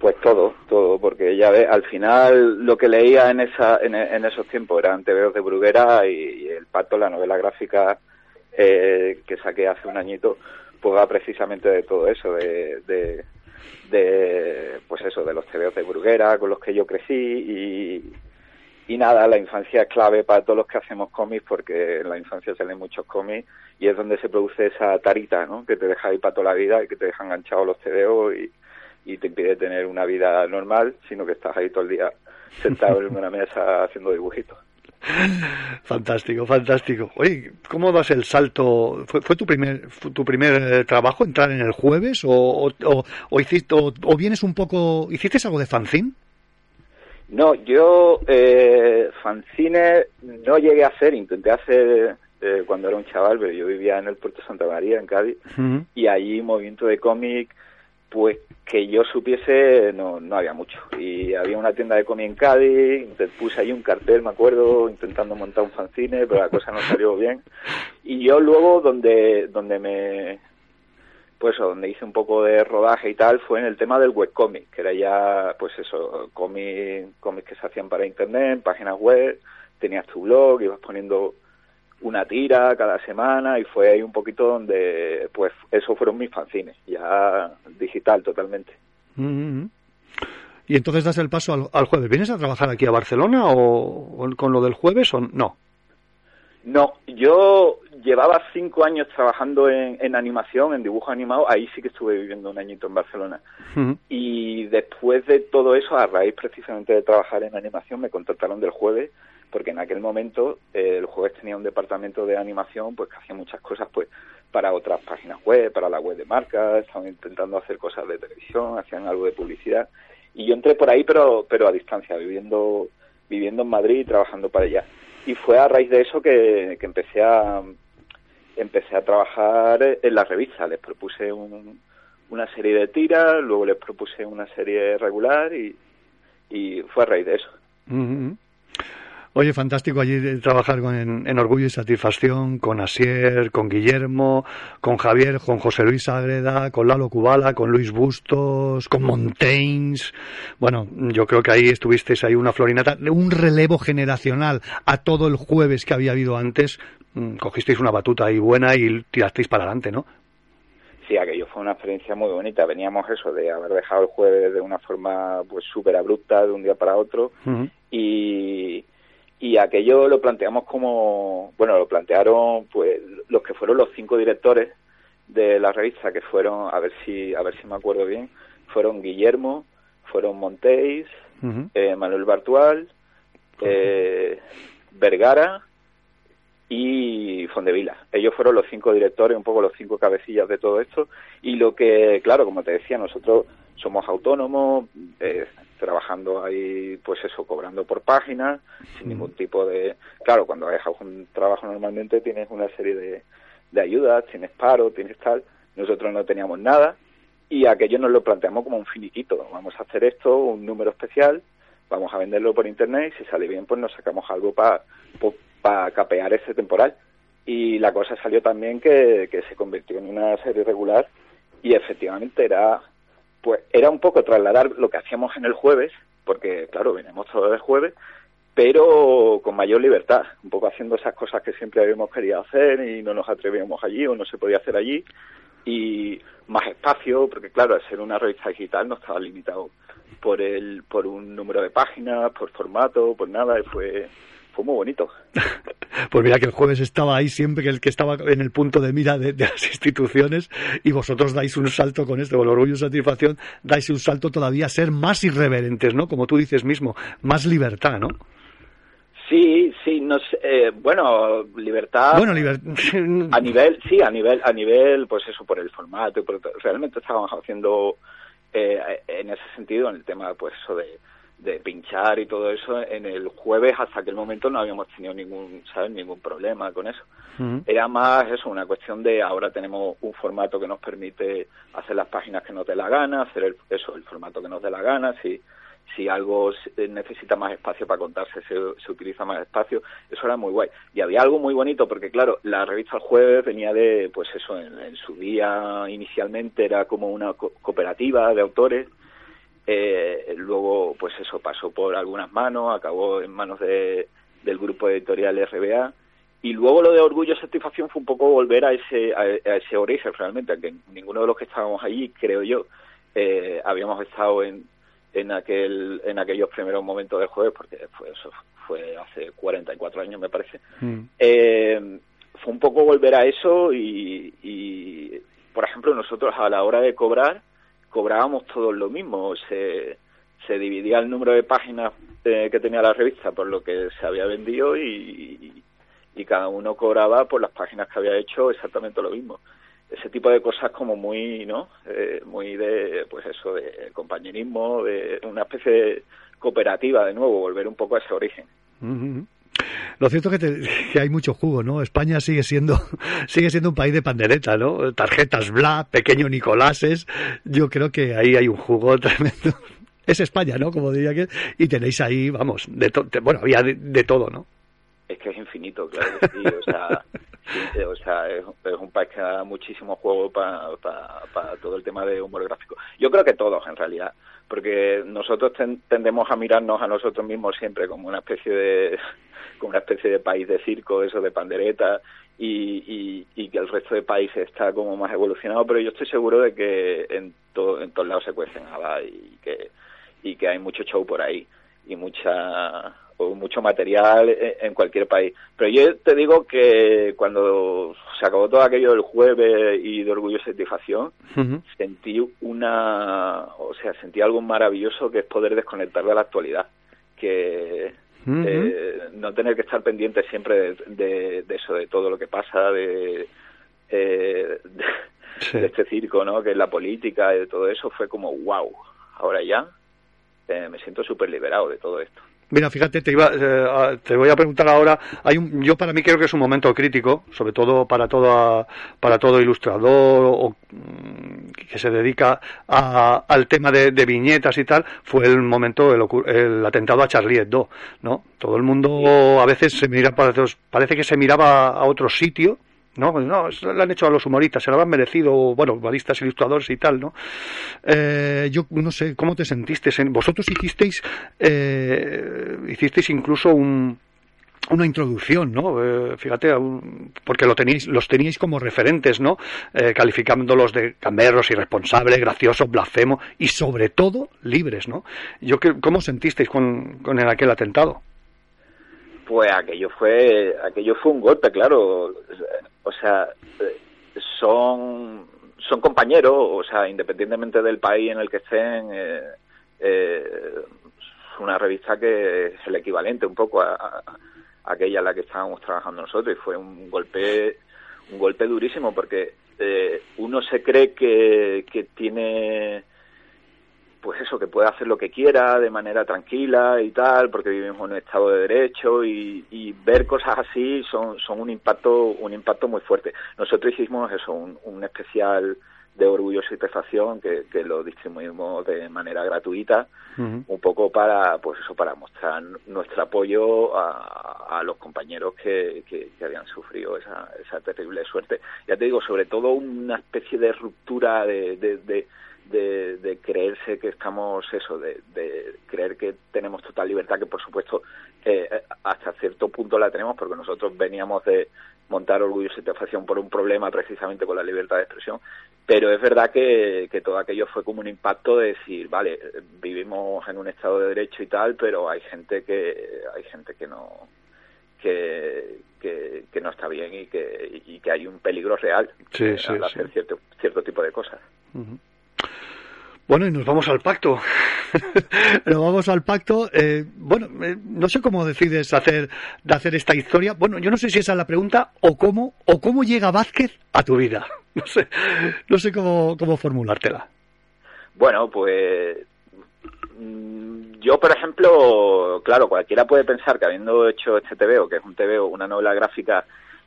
Pues todo, todo, porque ya ves, al final lo que leía en esa en, en esos tiempos eran TVOs de Bruguera y, y El Pato, la novela gráfica eh, que saqué hace un añito, pues va precisamente de todo eso, de, de, de, pues eso, de los TVOs de Bruguera con los que yo crecí y, y nada, la infancia es clave para todos los que hacemos cómics porque en la infancia se muchos cómics y es donde se produce esa tarita, ¿no? Que te deja ahí para toda la vida y que te deja enganchado los y, y te impide tener una vida normal, sino que estás ahí todo el día sentado en una mesa haciendo dibujitos. Fantástico, fantástico. Oye, ¿cómo das el salto? ¿Fue, fue tu primer tu primer eh, trabajo entrar en el jueves o, o, o, hiciste, o, vienes un poco... ¿Hiciste algo de fanzine? No, yo eh, fanzine no llegué a hacer, intenté hacer eh, cuando era un chaval, pero yo vivía en el puerto de Santa María, en Cádiz, y allí movimiento de cómic, pues que yo supiese no, no había mucho. Y había una tienda de cómic en Cádiz, puse ahí un cartel, me acuerdo, intentando montar un fanzine, pero la cosa no salió bien. Y yo luego donde, donde me, pues donde hice un poco de rodaje y tal fue en el tema del webcomic, que era ya, pues eso, cómics que se hacían para internet, páginas web, tenías tu blog, ibas poniendo una tira cada semana y fue ahí un poquito donde, pues, eso fueron mis fanzines, ya digital totalmente. Mm-hmm. Y entonces das el paso al, jueves. ¿Vienes a trabajar aquí a Barcelona o, con lo del jueves o no? No, yo llevaba cinco años trabajando en, animación, en dibujo animado, ahí sí que estuve viviendo un añito en Barcelona. Y después de todo eso, a raíz precisamente de trabajar en animación, me contrataron del jueves porque en aquel momento eh, el jueves tenía un departamento de animación pues que hacía muchas cosas pues para otras páginas web, para la web de marcas, estaban intentando hacer cosas de televisión, hacían algo de publicidad y yo entré por ahí pero pero a distancia, viviendo viviendo en Madrid y trabajando para allá. Y fue a raíz de eso que, que empecé a empecé a trabajar en la revista, les propuse una serie de tiras, luego les propuse una serie regular y, y fue a raíz de eso. Oye, fantástico allí trabajar con, en, Orgullo y Satisfacción, con Asier, con Guillermo, con Javier, con José Luis Agreda, con Lalo Cubala, con Luis Bustos, con Montaigne. Bueno, yo creo que ahí estuvisteis ahí una florinata, un relevo generacional a todo el jueves que había habido antes. Mm, cogisteis una batuta ahí buena y tirasteis para adelante, ¿no? Sí, aquello fue una experiencia muy bonita. Veníamos eso de haber dejado el jueves de una forma pues súper abrupta de un día para otro y y aquello lo planteamos como, bueno, lo plantearon pues los que fueron los cinco directores de la revista, que fueron, a ver si, a ver si me acuerdo bien, fueron Guillermo, fueron Montéis, eh, Manuel Bartual, eh, Vergara y Fondevila. Ellos fueron los cinco directores, un poco los cinco cabecillas de todo esto. Y lo que, claro, como te decía, nosotros somos autónomos, eh, trabajando ahí, pues eso, cobrando por página, sin ningún tipo de... Claro, cuando dejas un trabajo normalmente tienes una serie de, de ayudas, tienes paro, tienes tal. Nosotros no teníamos nada y aquello nos lo planteamos como un finiquito. Vamos a hacer esto, un número especial, vamos a venderlo por internet y si sale bien, pues nos sacamos algo para para capear ese temporal. Y la cosa salió también que, que se convirtió en una serie regular y efectivamente era pues era un poco trasladar lo que hacíamos en el jueves, porque claro, venimos todos el jueves, pero con mayor libertad, un poco haciendo esas cosas que siempre habíamos querido hacer y no nos atrevíamos allí o no se podía hacer allí, y más espacio, porque claro, al ser una revista digital no estaba limitado por el por un número de páginas, por formato, por nada, y fue fue muy bonito. pues mira que el jueves estaba ahí siempre, que el que estaba en el punto de mira de, las instituciones y vosotros dais un salto con esto, con orgullo y satisfacción, dais un salto todavía a ser más irreverentes, ¿no? Como tú dices mismo, más libertad, ¿no? Sí, sí, no eh, bueno, libertad. Bueno, a nivel, sí, a nivel, a nivel, pues eso, por el formato, realmente estábamos haciendo eh, en ese sentido, en el tema, pues eso de de pinchar y todo eso en el jueves hasta aquel momento no habíamos tenido ningún sabes ningún problema con eso. Era más eso una cuestión de ahora tenemos un formato que nos permite hacer las páginas que nos dé la gana hacer el, eso el formato que nos dé la gana si si algo necesita más espacio para contarse se, se utiliza más espacio eso era muy guay. Y había algo muy bonito porque claro la revista el jueves venía de pues eso en, su día inicialmente era como una cooperativa de autores eh, luego, pues eso pasó por algunas manos, acabó en manos de, del grupo editorial RBA. Y luego lo de orgullo y satisfacción fue un poco volver a ese, a, ese origen realmente, aunque ninguno de los que estábamos allí, creo yo, eh, habíamos estado en, en, aquel, en aquellos primeros momentos del jueves, porque fue, eso fue hace 44 años me parece. Mm. Eh, fue un poco volver a eso y, y, por ejemplo, nosotros a la hora de cobrar, cobrábamos todos lo mismo, se, se dividía el número de páginas eh, que tenía la revista por lo que se había vendido y, y cada uno cobraba por las páginas que había hecho exactamente lo mismo. Ese tipo de cosas como muy no eh, muy de pues eso de compañerismo de una especie de cooperativa de nuevo volver un poco a ese origen Lo cierto es que, que, hay mucho jugo, ¿no? España sigue siendo sigue siendo un país de pandereta, ¿no? Tarjetas bla, pequeño Nicoláses. Yo creo que ahí hay un jugo tremendo. Es España, ¿no? Como diría que y tenéis ahí, vamos, de, bueno, había de, todo, ¿no? Es que es infinito, claro sí. O sea, o sea es, un país que da muchísimo juego para para todo el tema de humor gráfico. Yo creo que todos, en realidad porque nosotros tendemos a mirarnos a nosotros mismos siempre como una especie de como una especie de país de circo, eso de pandereta y, y, que el resto de países está como más evolucionado, pero yo estoy seguro de que en, todo, en todos lados se cuecen y que y que hay mucho show por ahí y mucha o mucho material en cualquier país. Pero yo te digo que cuando se acabó todo aquello del jueves y de orgullo y satisfacción, sentí una, o sea, sentí algo maravilloso que es poder desconectar de la actualidad, que eh, no tener que estar pendiente siempre de, eso, de todo lo que pasa, de, eh, de, este circo, ¿no? Que es la política y de todo eso, fue como, wow, ahora ya eh, me siento súper liberado de todo esto. Mira, fíjate, te, iba, eh, te voy a preguntar ahora. Hay un, yo para mí creo que es un momento crítico, sobre todo para todo para todo ilustrador o, mm, que se dedica al tema de, viñetas y tal. Fue el momento el, atentado a Charlie Hebdo, ¿no? Todo el mundo a veces se mira parece que se miraba a otro sitio ¿no? No, lo han hecho a los humoristas, se lo han merecido, bueno, humoristas, ilustradores y tal, ¿no? Eh, yo no sé, ¿cómo te sentiste? Vosotros hicisteis, eh, hicisteis incluso un, una introducción, ¿no? Eh, fíjate, porque lo teníais, los teníais como referentes, ¿no? Eh, calificándolos de camerros, irresponsables, graciosos, blasfemos y sobre todo libres, ¿no? Yo, ¿Cómo sentisteis con, con aquel atentado? Pues aquello fue, aquello fue un golpe, claro. O sea, son, son compañeros, o sea, independientemente del país en el que estén, eh, eh, una revista que es el equivalente un poco a, aquella en la que estábamos trabajando nosotros y fue un golpe, un golpe durísimo porque eh, uno se cree que, que tiene pues eso, que puede hacer lo que quiera de manera tranquila y tal, porque vivimos en un estado de derecho y, y ver cosas así son, son un impacto, un impacto muy fuerte. Nosotros hicimos eso, un, un especial de orgullo y satisfacción que, que lo distribuimos de manera gratuita, un poco para, pues eso, para mostrar nuestro apoyo a, a los compañeros que, que, habían sufrido esa, esa terrible suerte. Ya te digo, sobre todo una especie de ruptura de, de de, de, creerse que estamos eso, de, de, creer que tenemos total libertad, que por supuesto eh, hasta cierto punto la tenemos, porque nosotros veníamos de montar orgullo y satisfacción por un problema precisamente con la libertad de expresión, pero es verdad que, que todo aquello fue como un impacto de decir, vale, vivimos en un estado de derecho y tal, pero hay gente que hay gente que no que, que, no está bien y que, y que hay un peligro real sí, al hacer cierto, cierto tipo de cosas. Bueno, y nos vamos al pacto. nos vamos al pacto. Eh, bueno, eh, no sé cómo decides hacer, de hacer esta historia. Bueno, yo no sé si esa es la pregunta o cómo, o cómo llega Vázquez a tu vida. No sé, no sé cómo, cómo formulártela. Bueno, pues mm, yo, por ejemplo, claro, cualquiera puede pensar que habiendo hecho este TVO, que es un TVO, una novela gráfica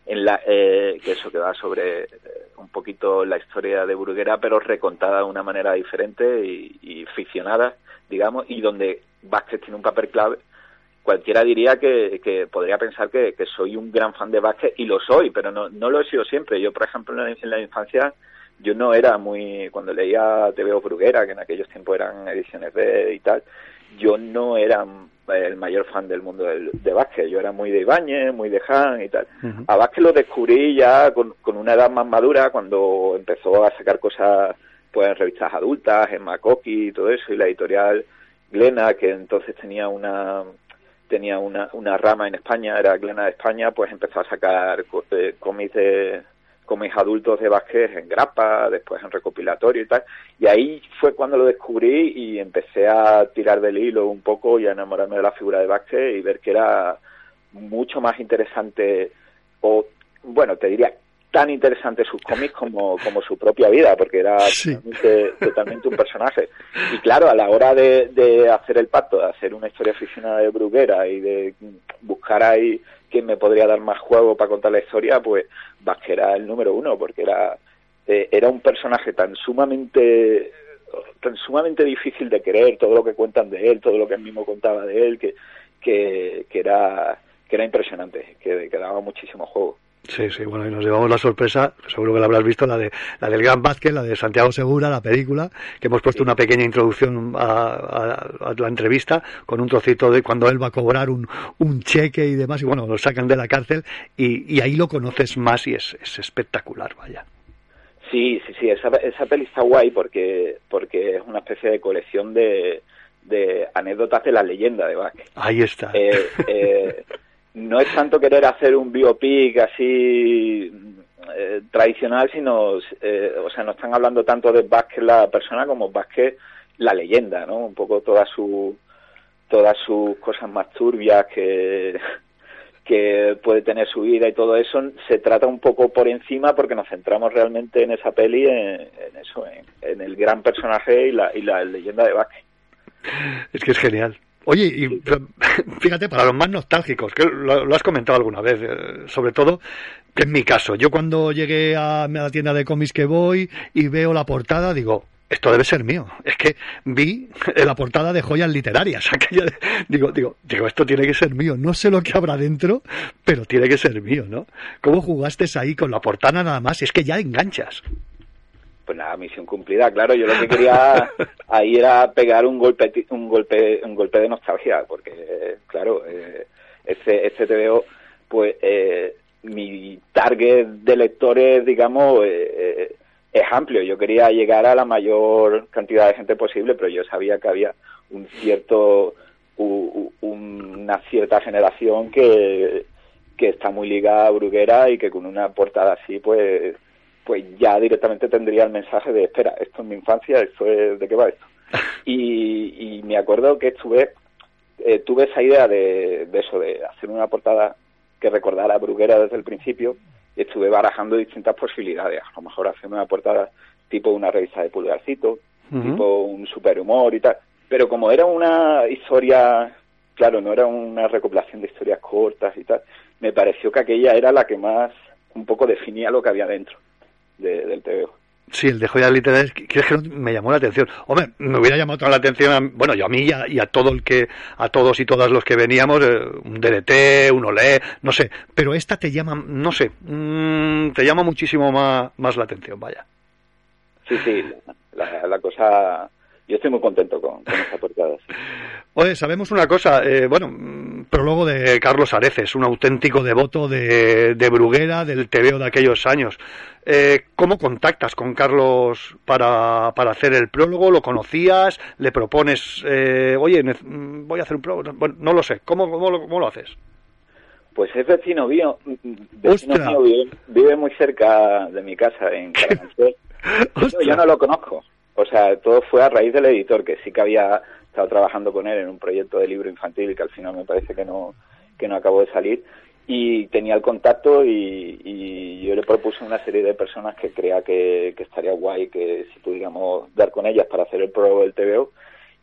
en la eh, que eso que va sobre eh, un poquito la historia de Bruguera pero recontada de una manera diferente y, ficcionada digamos y donde Vázquez tiene un papel clave. Cualquiera diría que, que podría pensar que, soy un gran fan de Vázquez y lo soy pero no, no lo he sido siempre. Yo por ejemplo en la, infancia yo no era muy cuando leía TVO Bruguera que en aquellos tiempos eran ediciones de y tal yo no era el mayor fan del mundo del, de Vázquez. Yo era muy de Ibáñez, muy de Han y tal. A Vázquez lo descubrí ya con, con, una edad más madura, cuando empezó a sacar cosas pues en revistas adultas, en Makoki y todo eso, y la editorial Glena, que entonces tenía una tenía una, una rama en España, era Glena de España, pues empezó a sacar eh, cómics de cómics adultos de Vázquez en grapa, después en recopilatorio y tal. Y ahí fue cuando lo descubrí y empecé a tirar del hilo un poco y a enamorarme de la figura de Vázquez y ver que era mucho más interesante o, bueno, te diría tan interesante sus cómics como, como su propia vida, porque era totalmente, un personaje. Y claro, a la hora de, de hacer el pacto, de hacer una historia ficcionada de Bruguera y de buscar ahí quién me podría dar más juego para contar la historia, pues Vázquez era el número uno, porque era, eh, era un personaje tan sumamente tan sumamente difícil de creer todo lo que cuentan de él, todo lo que él mismo contaba de él, que, que, que era que era impresionante, que, que daba muchísimo juego. Sí, sí, bueno, y nos llevamos la sorpresa, seguro que la habrás visto, la de la del Gran Vázquez, la de Santiago Segura, la película, que hemos puesto una pequeña introducción a, la entrevista con un trocito de cuando él va a cobrar un, un cheque y demás, y bueno, lo sacan de la cárcel y, y ahí lo conoces más y es, es espectacular, vaya. Sí, sí, sí, esa, esa peli está guay porque, porque es una especie de colección de, de anécdotas de la leyenda de Vázquez. Ahí está. Eh, eh, no es tanto querer hacer un biopic así eh, tradicional, sino, eh, o sea, no están hablando tanto de Vázquez la persona como Vázquez la leyenda, ¿no? Un poco todas su, todas sus cosas más turbias que, que puede tener su vida y todo eso se trata un poco por encima porque nos centramos realmente en esa peli, en, eso, en, el gran personaje y la, y la leyenda de Vázquez. Es que es genial. Oye, y fíjate, para los más nostálgicos, que lo, has comentado alguna vez, eh, sobre todo en mi caso, yo cuando llegué a la tienda de cómics que voy y veo la portada, digo, esto debe ser mío. Es que vi la portada de joyas literarias. digo, digo, digo, esto tiene que ser mío. No sé lo que habrá dentro, pero tiene que ser mío, ¿no? ¿Cómo jugaste ahí con la portada nada más? Es que ya enganchas pues nada, misión cumplida, claro. Yo lo que quería ahí era pegar un golpe, un golpe, un golpe de nostalgia, porque claro, eh, este, este TVO, pues eh, mi target de lectores, digamos, eh, eh, es amplio. Yo quería llegar a la mayor cantidad de gente posible, pero yo sabía que había un cierto, una cierta generación que que está muy ligada a Bruguera y que con una portada así, pues pues ya directamente tendría el mensaje de, espera, esto es mi infancia, esto es de qué va esto. Y, me acuerdo que estuve, eh, tuve esa idea de, eso, de hacer una portada que recordara a Bruguera desde el principio, y estuve barajando distintas posibilidades. A lo mejor hacer una portada tipo una revista de pulgarcito, tipo un superhumor y tal. Pero como era una historia, claro, no era una recopilación de historias cortas y tal, me pareció que aquella era la que más un poco definía lo que había dentro del TVO. Sí, el de joyas literarias, que que me llamó la atención. Hombre, me hubiera llamado la atención, bueno, yo a mí y a, todo el que, a todos y todas los que veníamos, eh, un DDT, un OLE, no sé, pero esta te llama, no sé, mm, te llama muchísimo más, más la atención, vaya. Sí, sí, la, la cosa yo estoy muy contento con, esta portada. Oye, sabemos una cosa, eh, bueno, mm, prólogo de Carlos Areces, un auténtico devoto de, de Bruguera, del TVO de aquellos años. Eh, ¿Cómo contactas con Carlos para, para, hacer el prólogo? ¿Lo conocías? ¿Le propones, eh, oye, mm, voy a hacer un prólogo? Bueno, no lo sé. ¿Cómo, cómo, lo, cómo lo haces? Pues es vecino mío. Mm, vecino mío vive, muy cerca de mi casa, en Carabanchel. Yo no lo conozco. O sea, todo fue a raíz del editor, que sí que había estado trabajando con él en un proyecto de libro infantil que al final me parece que no, que no acabó de salir. Y tenía el contacto y, yo le propuse una serie de personas que crea que, estaría guay que si pudiéramos dar con ellas para hacer el prólogo del TVO.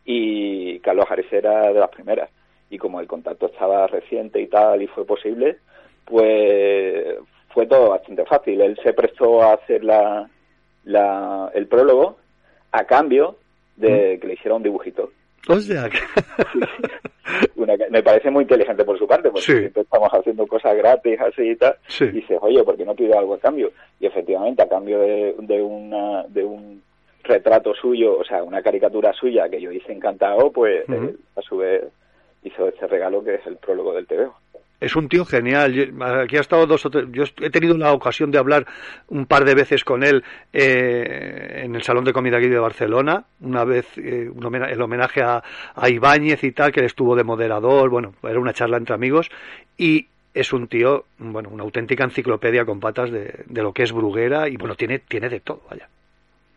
Y Carlos Ares era de las primeras. Y como el contacto estaba reciente y tal y fue posible, pues fue todo bastante fácil. Él se prestó a hacer la, la, el prólogo a cambio de ¿Mm? que le hiciera un dibujito. O sea, me parece muy inteligente por su parte, porque siempre estamos haciendo cosas gratis así y tal, y dices, oye, ¿por qué no pido algo a cambio? Y efectivamente, a cambio de, de, una, de un retrato suyo, o sea, una caricatura suya que yo hice encantado, pues a su vez hizo este regalo que es el prólogo del TVO es un tío genial. Aquí ha estado dos o tres, yo he tenido la ocasión de hablar un par de veces con él eh, en el Salón de Comida aquí de Barcelona, una vez eh, el homenaje a, a Ibáñez y tal, que él estuvo de moderador, bueno, era una charla entre amigos, y es un tío, bueno, una auténtica enciclopedia con patas de, de lo que es Bruguera y bueno, tiene, tiene de todo, vaya.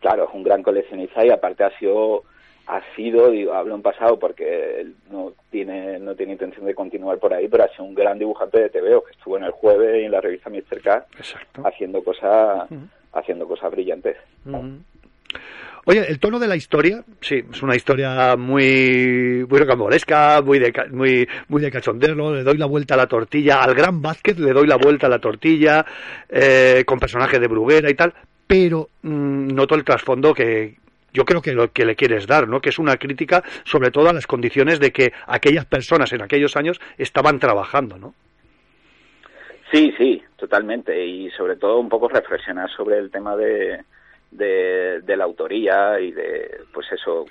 Claro, es un gran coleccionista y aparte ha sido ha sido, digo, hablo en pasado porque él no tiene, no tiene intención de continuar por ahí, pero ha sido un gran dibujante de TVO que estuvo en el jueves y en la revista Mr. K haciendo cosas, haciendo cosas brillantes. Oye, el tono de la historia, sí, es una historia muy, muy rocambolesca, muy de, muy, muy de cachondeo, le doy la vuelta a la tortilla, al gran básquet le doy la vuelta a la tortilla, eh, con personajes de Bruguera y tal, pero mm, noto el trasfondo que, yo creo que lo que le quieres dar, ¿no? Que es una crítica sobre todo a las condiciones de que aquellas personas en aquellos años estaban trabajando, ¿no? Sí, sí, totalmente. Y sobre todo un poco reflexionar sobre el tema de, de, la autoría y de, pues eso,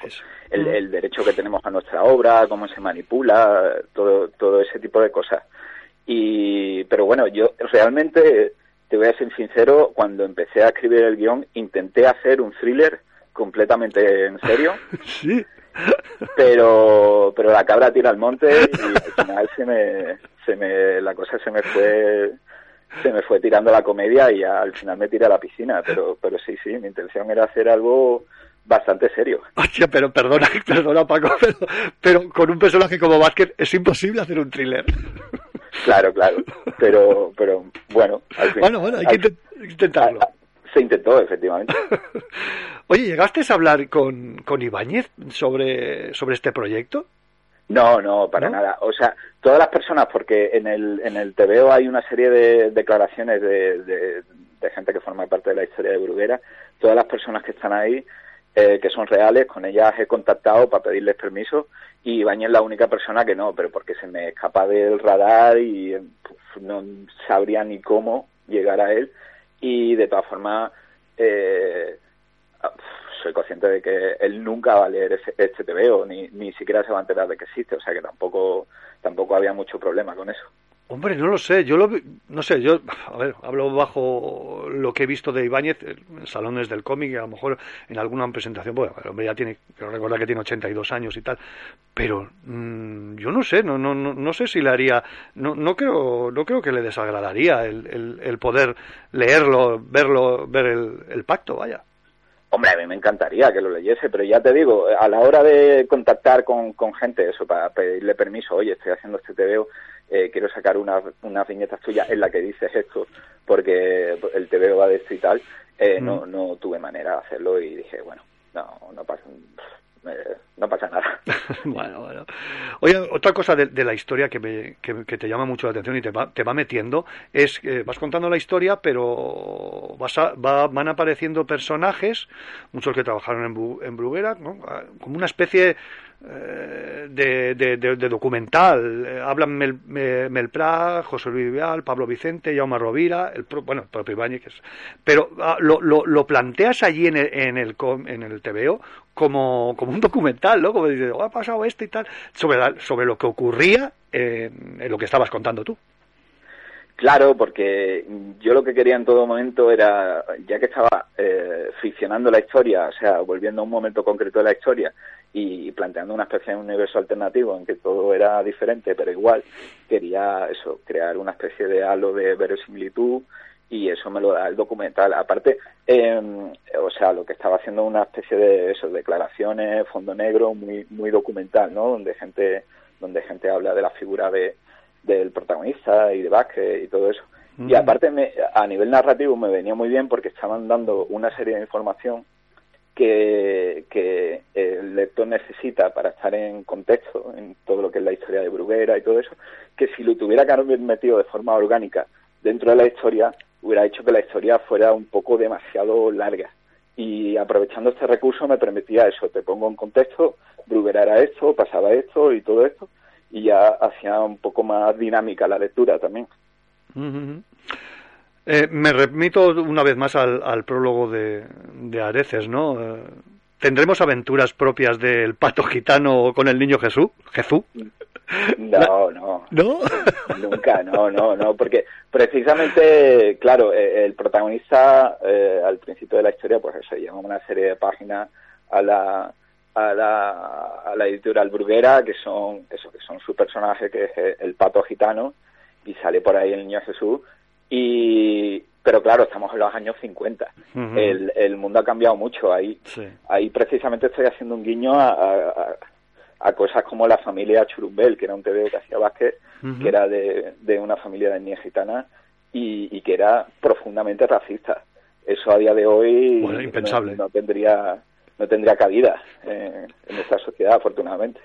El, el, derecho que tenemos a nuestra obra, cómo se manipula, todo, todo ese tipo de cosas. Y, pero bueno, yo realmente, te voy a ser sincero, cuando empecé a escribir el guion, intenté hacer un thriller completamente en serio. sí. Pero, pero la cabra tira al monte y al final se me, se me, la cosa se me fue, se me fue tirando la comedia y al final me tiré a la piscina. Pero, pero sí, sí, mi intención era hacer algo bastante serio. Hostia, pero perdona, perdona Paco, pero, pero con un personaje como Vázquez es imposible hacer un thriller. Claro, claro, pero, pero bueno, al fin, bueno, bueno, hay que intentarlo. Se intentó, efectivamente. Oye, ¿llegaste a hablar con, con Ibáñez sobre, sobre este proyecto? No, no, para nada. O sea, todas las personas, porque en el, en el TVO hay una serie de declaraciones de, de, gente que forma parte de la historia de Bruguera, todas las personas que están ahí, eh, que son reales, con ellas he contactado para pedirles permiso y Ibáñez es la única persona que no, pero porque se me escapa del radar y no sabría ni cómo llegar a él y de todas formas eh, soy consciente de que él nunca va a leer ese, este TVO ni, ni siquiera se va a enterar de que existe o sea que tampoco tampoco había mucho problema con eso Hombre, no lo sé, yo lo no sé, yo a ver, hablo bajo lo que he visto de Ibáñez en salones del cómic, a lo mejor en alguna presentación, bueno, el hombre ya tiene, recordar que tiene 82 años y tal, pero mm, yo no sé, no, no, no, no, sé si le haría, no, no creo, no creo que le desagradaría el, el, el poder leerlo, verlo, ver el, el pacto, vaya. Hombre, a mí me encantaría que lo leyese, pero ya te digo, a la hora de contactar con, con gente, eso, para pedirle permiso, oye, estoy haciendo este TVO, eh, quiero sacar unas una viñetas tuyas en la que dices esto, porque el TVO va de esto y tal, eh, no, no tuve manera de hacerlo y dije, bueno, no, no pasa, no pasa nada. bueno, bueno. Oye, otra cosa de, la historia que, me, que, te llama mucho la atención y te va, te va metiendo es que vas contando la historia, pero vas va, van apareciendo personajes, muchos que trabajaron en, en Bruguera, como una especie de, documental. Eh, hablan Mel, Mel José Luis Vial, Pablo Vicente, Jaume Rovira, el bueno, el propio Ibáñez. Pero ah, lo, lo, planteas allí en el, en el, en el TVO como, como un documental, ¿no? Como dices, oh, ha pasado esto y tal, sobre, sobre lo que ocurría en lo que estabas contando tú. Claro, porque yo lo que quería en todo momento era, ya que estaba eh, ficcionando la historia, o sea, volviendo a un momento concreto de la historia y planteando una especie de universo alternativo en que todo era diferente, pero igual, quería eso, crear una especie de halo de verosimilitud y eso me lo da el documental. Aparte, eh, o sea, lo que estaba haciendo una especie de eso, declaraciones, fondo negro, muy muy documental, ¿no? Donde gente donde gente habla de la figura de del protagonista y de Vázquez y todo eso. Y aparte, me, a nivel narrativo me venía muy bien porque estaban dando una serie de información que, que el lector necesita para estar en contexto en todo lo que es la historia de Bruguera y todo eso, que si lo tuviera que haber metido de forma orgánica dentro de la historia, hubiera hecho que la historia fuera un poco demasiado larga. Y aprovechando este recurso me permitía eso, te pongo en contexto, Bruguera era esto, pasaba esto y todo esto, y ya hacía un poco más dinámica la lectura también. Eh, me remito una vez más al, prólogo de, de, Areces, ¿no? Eh, ¿Tendremos aventuras propias del pato gitano con el niño Jesús? ¿Jesús? No, no. ¿No? Nunca, no, no, no, porque precisamente, claro, eh, el protagonista al principio de la historia, pues eso, lleva una serie de páginas a la, a la, a la editorial Bruguera, que son eso, que son su personaje, que es el pato gitano, y sale por ahí el niño Jesús y pero claro estamos en los años 50 Ujú. el, el mundo ha cambiado mucho ahí Sí. ahí precisamente estoy haciendo un guiño a, a- a cosas como la familia Churumbel que era un TVO que hacía Vázquez que era de, de una familia de etnia gitana y, y que era profundamente racista eso a día de hoy Bueno, impensable. no, no tendría no tendría cabida eh, en nuestra sociedad afortunadamente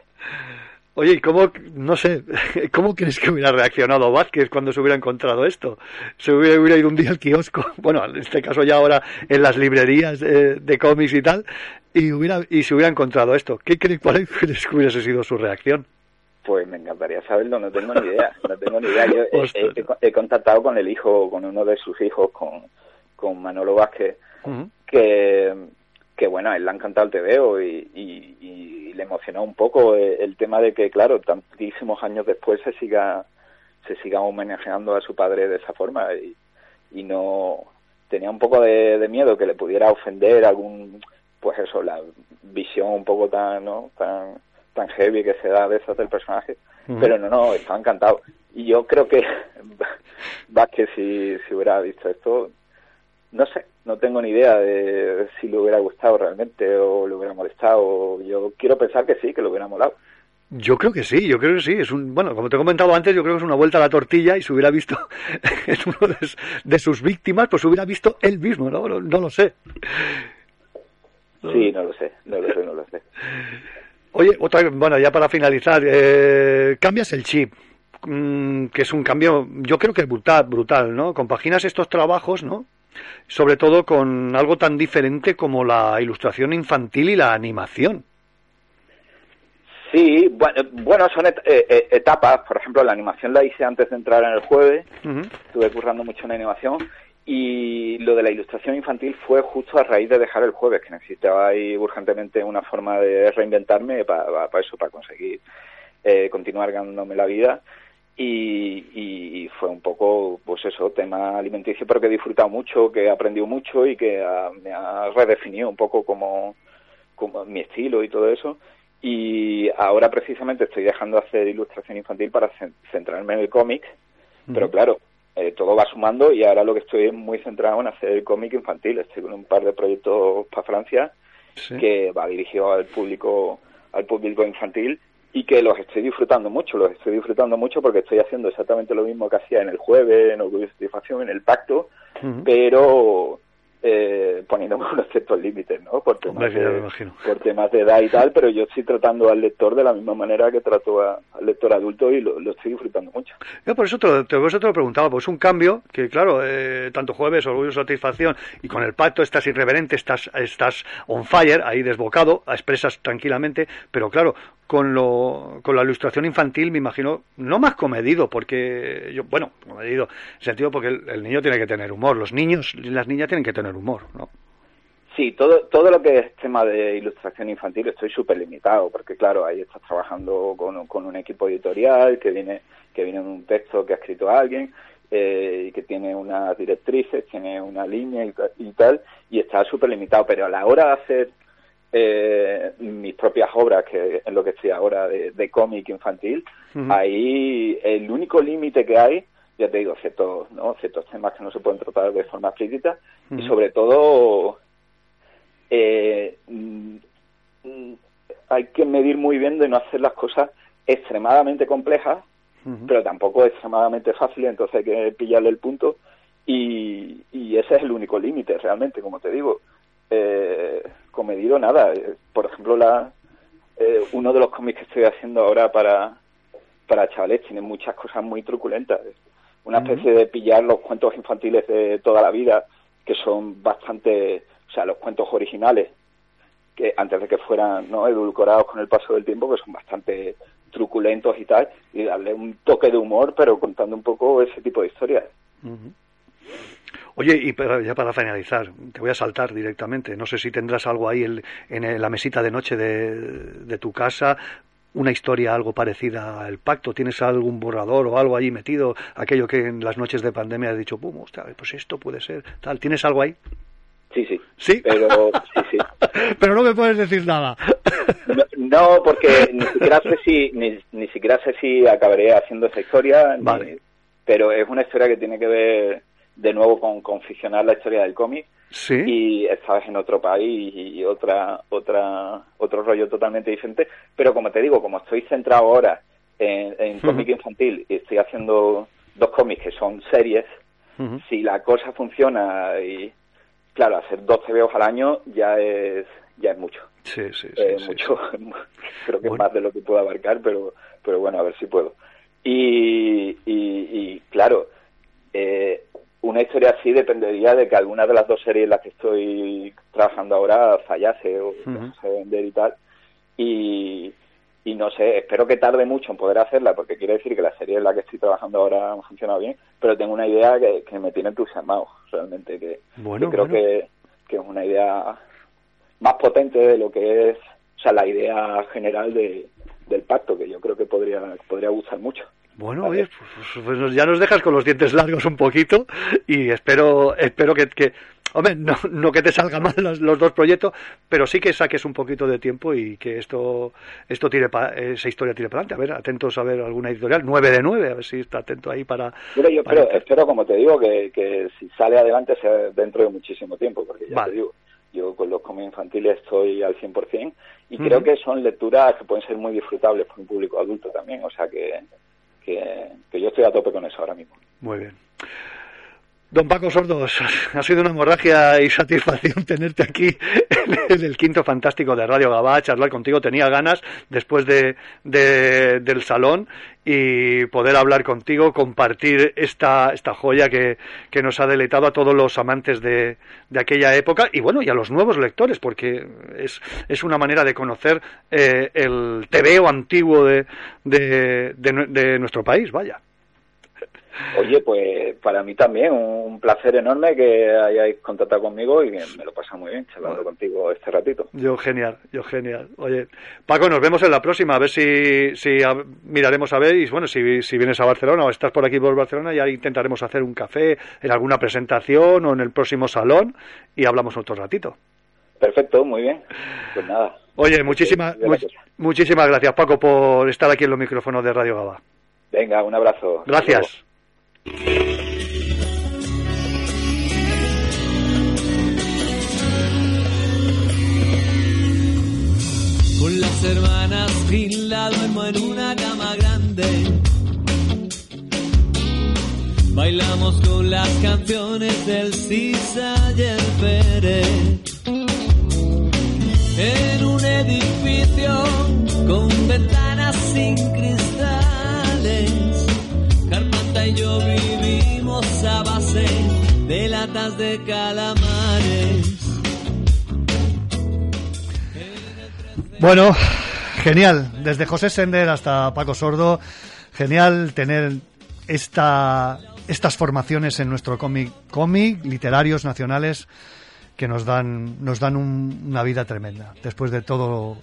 Oye, ¿y cómo, no sé, cómo crees que hubiera reaccionado Vázquez cuando se hubiera encontrado esto? Se hubiera, hubiera ido un día al kiosco, bueno, en este caso ya ahora en las librerías eh, de cómics y tal, y hubiera y se hubiera encontrado esto. ¿Qué crees, cuál crees que hubiese sido su reacción? Pues me encantaría saberlo, no tengo ni idea, no tengo ni idea. Yo he, Ostras. he- he contactado con el hijo, con uno de sus hijos, con, con Manolo Vázquez, que, que bueno, a él le ha encantado el TVO y, y, y le emocionó un poco el, el tema de que, claro, tantísimos años después se siga se siga homenajeando a su padre de esa forma y, y no tenía un poco de, de miedo que le pudiera ofender algún pues eso la visión un poco tan no tan tan heavy que se da a veces del personaje pero no no estaba encantado. Y yo creo que Vázquez si, si hubiera visto esto no sé, no tengo ni idea de si le hubiera gustado realmente o le hubiera molestado. Yo quiero pensar que sí, que le hubiera molado. Yo creo que sí, yo creo que sí. Es un, bueno, como te he comentado antes, yo creo que es una vuelta a la tortilla y se hubiera visto en uno de, de sus víctimas, pues hubiera visto él mismo, ¿no? No, no lo sé. Sí, no lo sé, no lo sé, no lo sé. Oye, otra, bueno, ya para finalizar, eh, cambias el chip, mm, que es un cambio, yo creo que brutal, brutal, ¿no? Compaginas estos trabajos, ¿no? Sobre todo con algo tan diferente como la ilustración infantil y la animación. Sí, bueno, son et- eh, eh, etapas. Por ejemplo, la animación la hice antes de entrar en el jueves. Estuve currando mucho en animación. Y lo de la ilustración infantil fue justo a raíz de dejar el jueves, que necesitaba ahí urgentemente una forma de reinventarme para eso, para conseguir eh, continuar ganándome la vida. Y, y fue un poco, pues eso, tema alimenticio, pero que he disfrutado mucho, que he aprendido mucho y que ah, me ha redefinido un poco como, como mi estilo y todo eso. Y ahora precisamente estoy dejando de hacer ilustración infantil para cen- centrarme en el cómic, pero claro, eh, todo va sumando y ahora lo que estoy es muy centrado en hacer el cómic infantil. Estoy con un par de proyectos para Francia Sí. que va dirigido al público al público infantil y que los estoy disfrutando mucho, los estoy disfrutando mucho porque estoy haciendo exactamente lo mismo que hacía en el jueves, en Orgullo y Satisfacción, en el pacto, Ujú. pero eh, poniéndome unos ciertos límites, ¿no? Por temas, Hombre, de, por temas de edad y tal, pero yo estoy tratando al lector de la misma manera que trato a- al lector adulto y lo, lo estoy disfrutando mucho. Yo por eso te, lo- te- por eso te lo preguntaba, pues es un cambio que, claro, eh, tanto jueves, orgullo, satisfacción, y con el pacto estás irreverente, estás, estás on fire, ahí desbocado, expresas tranquilamente, pero claro, con, lo, con la ilustración infantil me imagino, no más comedido, porque yo, bueno, comedido, sentido porque el, niño tiene que tener humor, los niños las niñas tienen que tener humor, ¿no? Sí, todo, todo lo que es tema de ilustración infantil estoy súper limitado, porque claro, ahí estás trabajando con, con un equipo editorial que viene, que viene en un texto que ha escrito alguien, eh, que tiene unas directrices, tiene una línea y tal, y está súper limitado, pero a la hora de hacer eh, mis propias obras, que es lo que estoy ahora de, de cómic infantil, ahí el único límite que hay, ya te digo, ciertos, ¿no? ciertos temas que no se pueden tratar de forma explícita, y sobre todo eh, mm, hay que medir muy bien de no hacer las cosas extremadamente complejas, pero tampoco extremadamente fáciles, entonces hay que pillarle el punto y, y ese es el único límite realmente, como te digo. Eh, comedido nada. Eh, Por ejemplo, la, eh, uno de los cómics que estoy haciendo ahora para, para chavales tiene muchas cosas muy truculentas. Una especie de pillar los cuentos infantiles de toda la vida, que son bastante, o sea, los cuentos originales, que antes de que fueran no edulcorados con el paso del tiempo, que son bastante truculentos y tal, y darle un toque de humor, pero contando un poco ese tipo de historias. Ujú. Oye, y para- ya para finalizar, te voy a saltar directamente. No sé si tendrás algo ahí el- en la mesita de noche de, de tu casa, una historia algo parecida al pacto. ¿Tienes algún borrador o algo ahí metido? Aquello que en las noches de pandemia has dicho, pum, hostia, pues esto puede ser, tal. ¿Tienes algo ahí? Sí, sí. Sí. Pero, sí, sí. Pero no me puedes decir nada. No, no, porque ni siquiera sé si ni, ni siquiera sé si acabaré haciendo esa historia ni, Vale. pero es una historia que tiene que ver de nuevo con, con ficcionar la historia del cómic. Sí. y esta vez en otro país y otra otra otro rollo totalmente diferente. Pero como te digo como estoy centrado ahora en, en cómic infantil y estoy haciendo dos cómics que son series si la cosa funciona y claro hacer dos TVOs al año ya es ya es mucho. Sí, sí, sí. eh, sí, mucho creo que Bueno. es más de lo que puedo abarcar pero pero bueno a ver si puedo. Y, y, y, claro eh, una historia así dependería de que alguna de las dos series en las que estoy trabajando ahora fallase o dejase de vender y tal y, y no sé, espero que tarde mucho en poder hacerla porque quiere decir que la serie en la que estoy trabajando ahora ha funcionado bien, pero tengo una idea que, que me tiene entusiasmado realmente, que, Bueno, que creo bueno. Que, que es una idea más potente de lo que es, o sea, la idea general de, del pacto, que yo creo que podría, podría gustar mucho. Bueno, oye, pues, pues ya nos dejas con los dientes largos un poquito y espero espero que, que hombre, no, no que te salgan mal los, los dos proyectos, pero sí que saques un poquito de tiempo y que esto esto tire pa- esa historia tire para adelante. A ver, atentos a ver alguna editorial, 9 de 9, a ver si está atento ahí para... Pero yo para- espero, espero, como te digo, que, que si sale adelante sea dentro de muchísimo tiempo, porque ya Vale. te digo, yo con los cómics infantiles estoy al 100% y creo que son lecturas que pueden ser muy disfrutables para un público adulto también, o sea que, que, que yo estoy a tope con eso ahora mismo. Muy bien. Don Paco Sordos, ha sido una hemorragia y satisfacción tenerte aquí en el quinto fantástico de Radio Gabá, charlar contigo. Tenía ganas después de, de- del salón y poder hablar contigo, compartir esta, esta joya que, que nos ha deleitado a todos los amantes de, de aquella época y bueno, y a los nuevos lectores, porque es, es una manera de conocer eh, el tebeo antiguo de, de, de nuestro país, vaya. Oye, pues para mí también un placer enorme que hayáis contactado conmigo y me lo pasa muy bien charlando contigo este ratito. Yo genial, yo genial. Oye, Paco, nos vemos en la próxima, a ver si, si a- miraremos a ver y bueno, si, si vienes a Barcelona o estás por aquí por Barcelona, ya intentaremos hacer un café en alguna presentación o en el próximo salón y hablamos otro ratito. Perfecto, muy bien. Pues nada. Oye, muchísimas, much- muchísimas gracias, Paco, por estar aquí en los micrófonos de Radio Gaba. Venga, un abrazo. Gracias. Con las hermanas Gil la duermo en una cama grande. Bailamos con las canciones del Cisayer Pérez. En un edificio con ventanas sin cristales. Yo vivimos a base de latas de calamares. Bueno, genial. Desde José Sender hasta Paco Sordo, genial tener esta, estas formaciones en nuestro cómic, cómic, literarios nacionales que nos dan, nos dan un- una vida tremenda. Después de todo